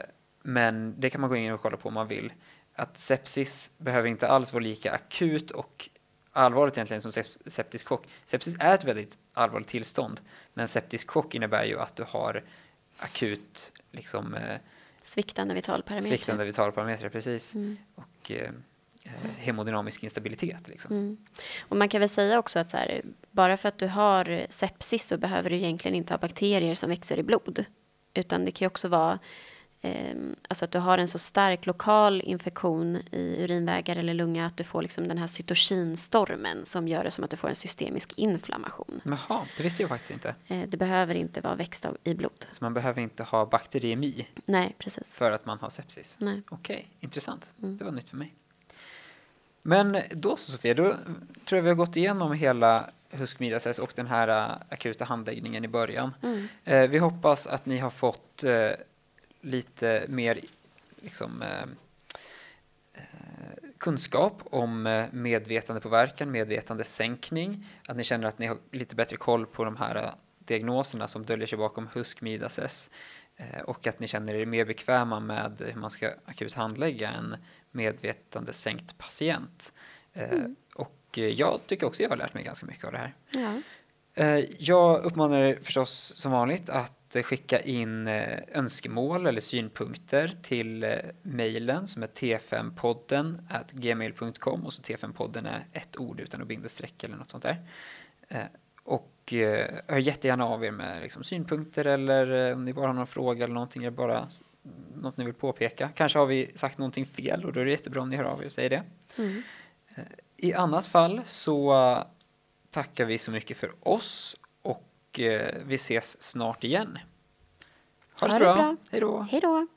men det kan man gå in och kolla på om man vill. Att sepsis behöver inte alls vara lika akut och allvarligt egentligen som septisk chock. Sepsis är ett väldigt allvarligt tillstånd, men septisk chock innebär ju att du har akut liksom, eh, Sviktande vitalparametrar. Sviktande vitalparametrar, precis. Mm. Och eh, eh, hemodynamisk instabilitet. Liksom. Mm. Och man kan väl säga också att här, bara för att du har sepsis så behöver du egentligen inte ha bakterier som växer i blod. Utan det kan ju också vara alltså att du har en så stark lokal infektion i urinvägar eller lunga att du får liksom den här cytokinstormen som gör det som att du får en systemisk inflammation. Jaha, det visste jag faktiskt inte. Eh, det behöver inte vara växt i blod. Så man behöver inte ha bakteriemi? Nej, precis. För att man har sepsis? Nej. Okej, okay, intressant. Mm. Det var nytt för mig. Men då så Sofia, då tror jag vi har gått igenom hela huskmidases och den här uh, akuta handläggningen i början. Mm. Eh, vi hoppas att ni har fått eh, lite mer liksom, eh, eh kunskap om eh, medvetandepåverkan, medvetandesänkning, att ni känner att ni har lite bättre koll på de här diagnoserna som döljer sig bakom huskmidases och att ni känner er mer bekväma med hur man ska akut handlägga en medvetandesänkt patient. Mm. Och jag tycker också jag har lärt mig ganska mycket av det här. Ja. Jag uppmanar er förstås som vanligt att skicka in eh, önskemål eller synpunkter till eh, mejlen som är t5podden gmail.com och så t5podden är ett ord utan att bindestreck eller något sånt där. Eh, och hör jättegärna av er med liksom, synpunkter eller om ni bara har någon fråga eller någonting eller bara något ni vill påpeka. Kanske har vi sagt någonting fel och då är det jättebra om ni hör av er och säger det. Mm. I annat fall så tackar vi så mycket för oss och eh, vi ses snart igen. Ha det så bra. bra. Hej då. Hej då.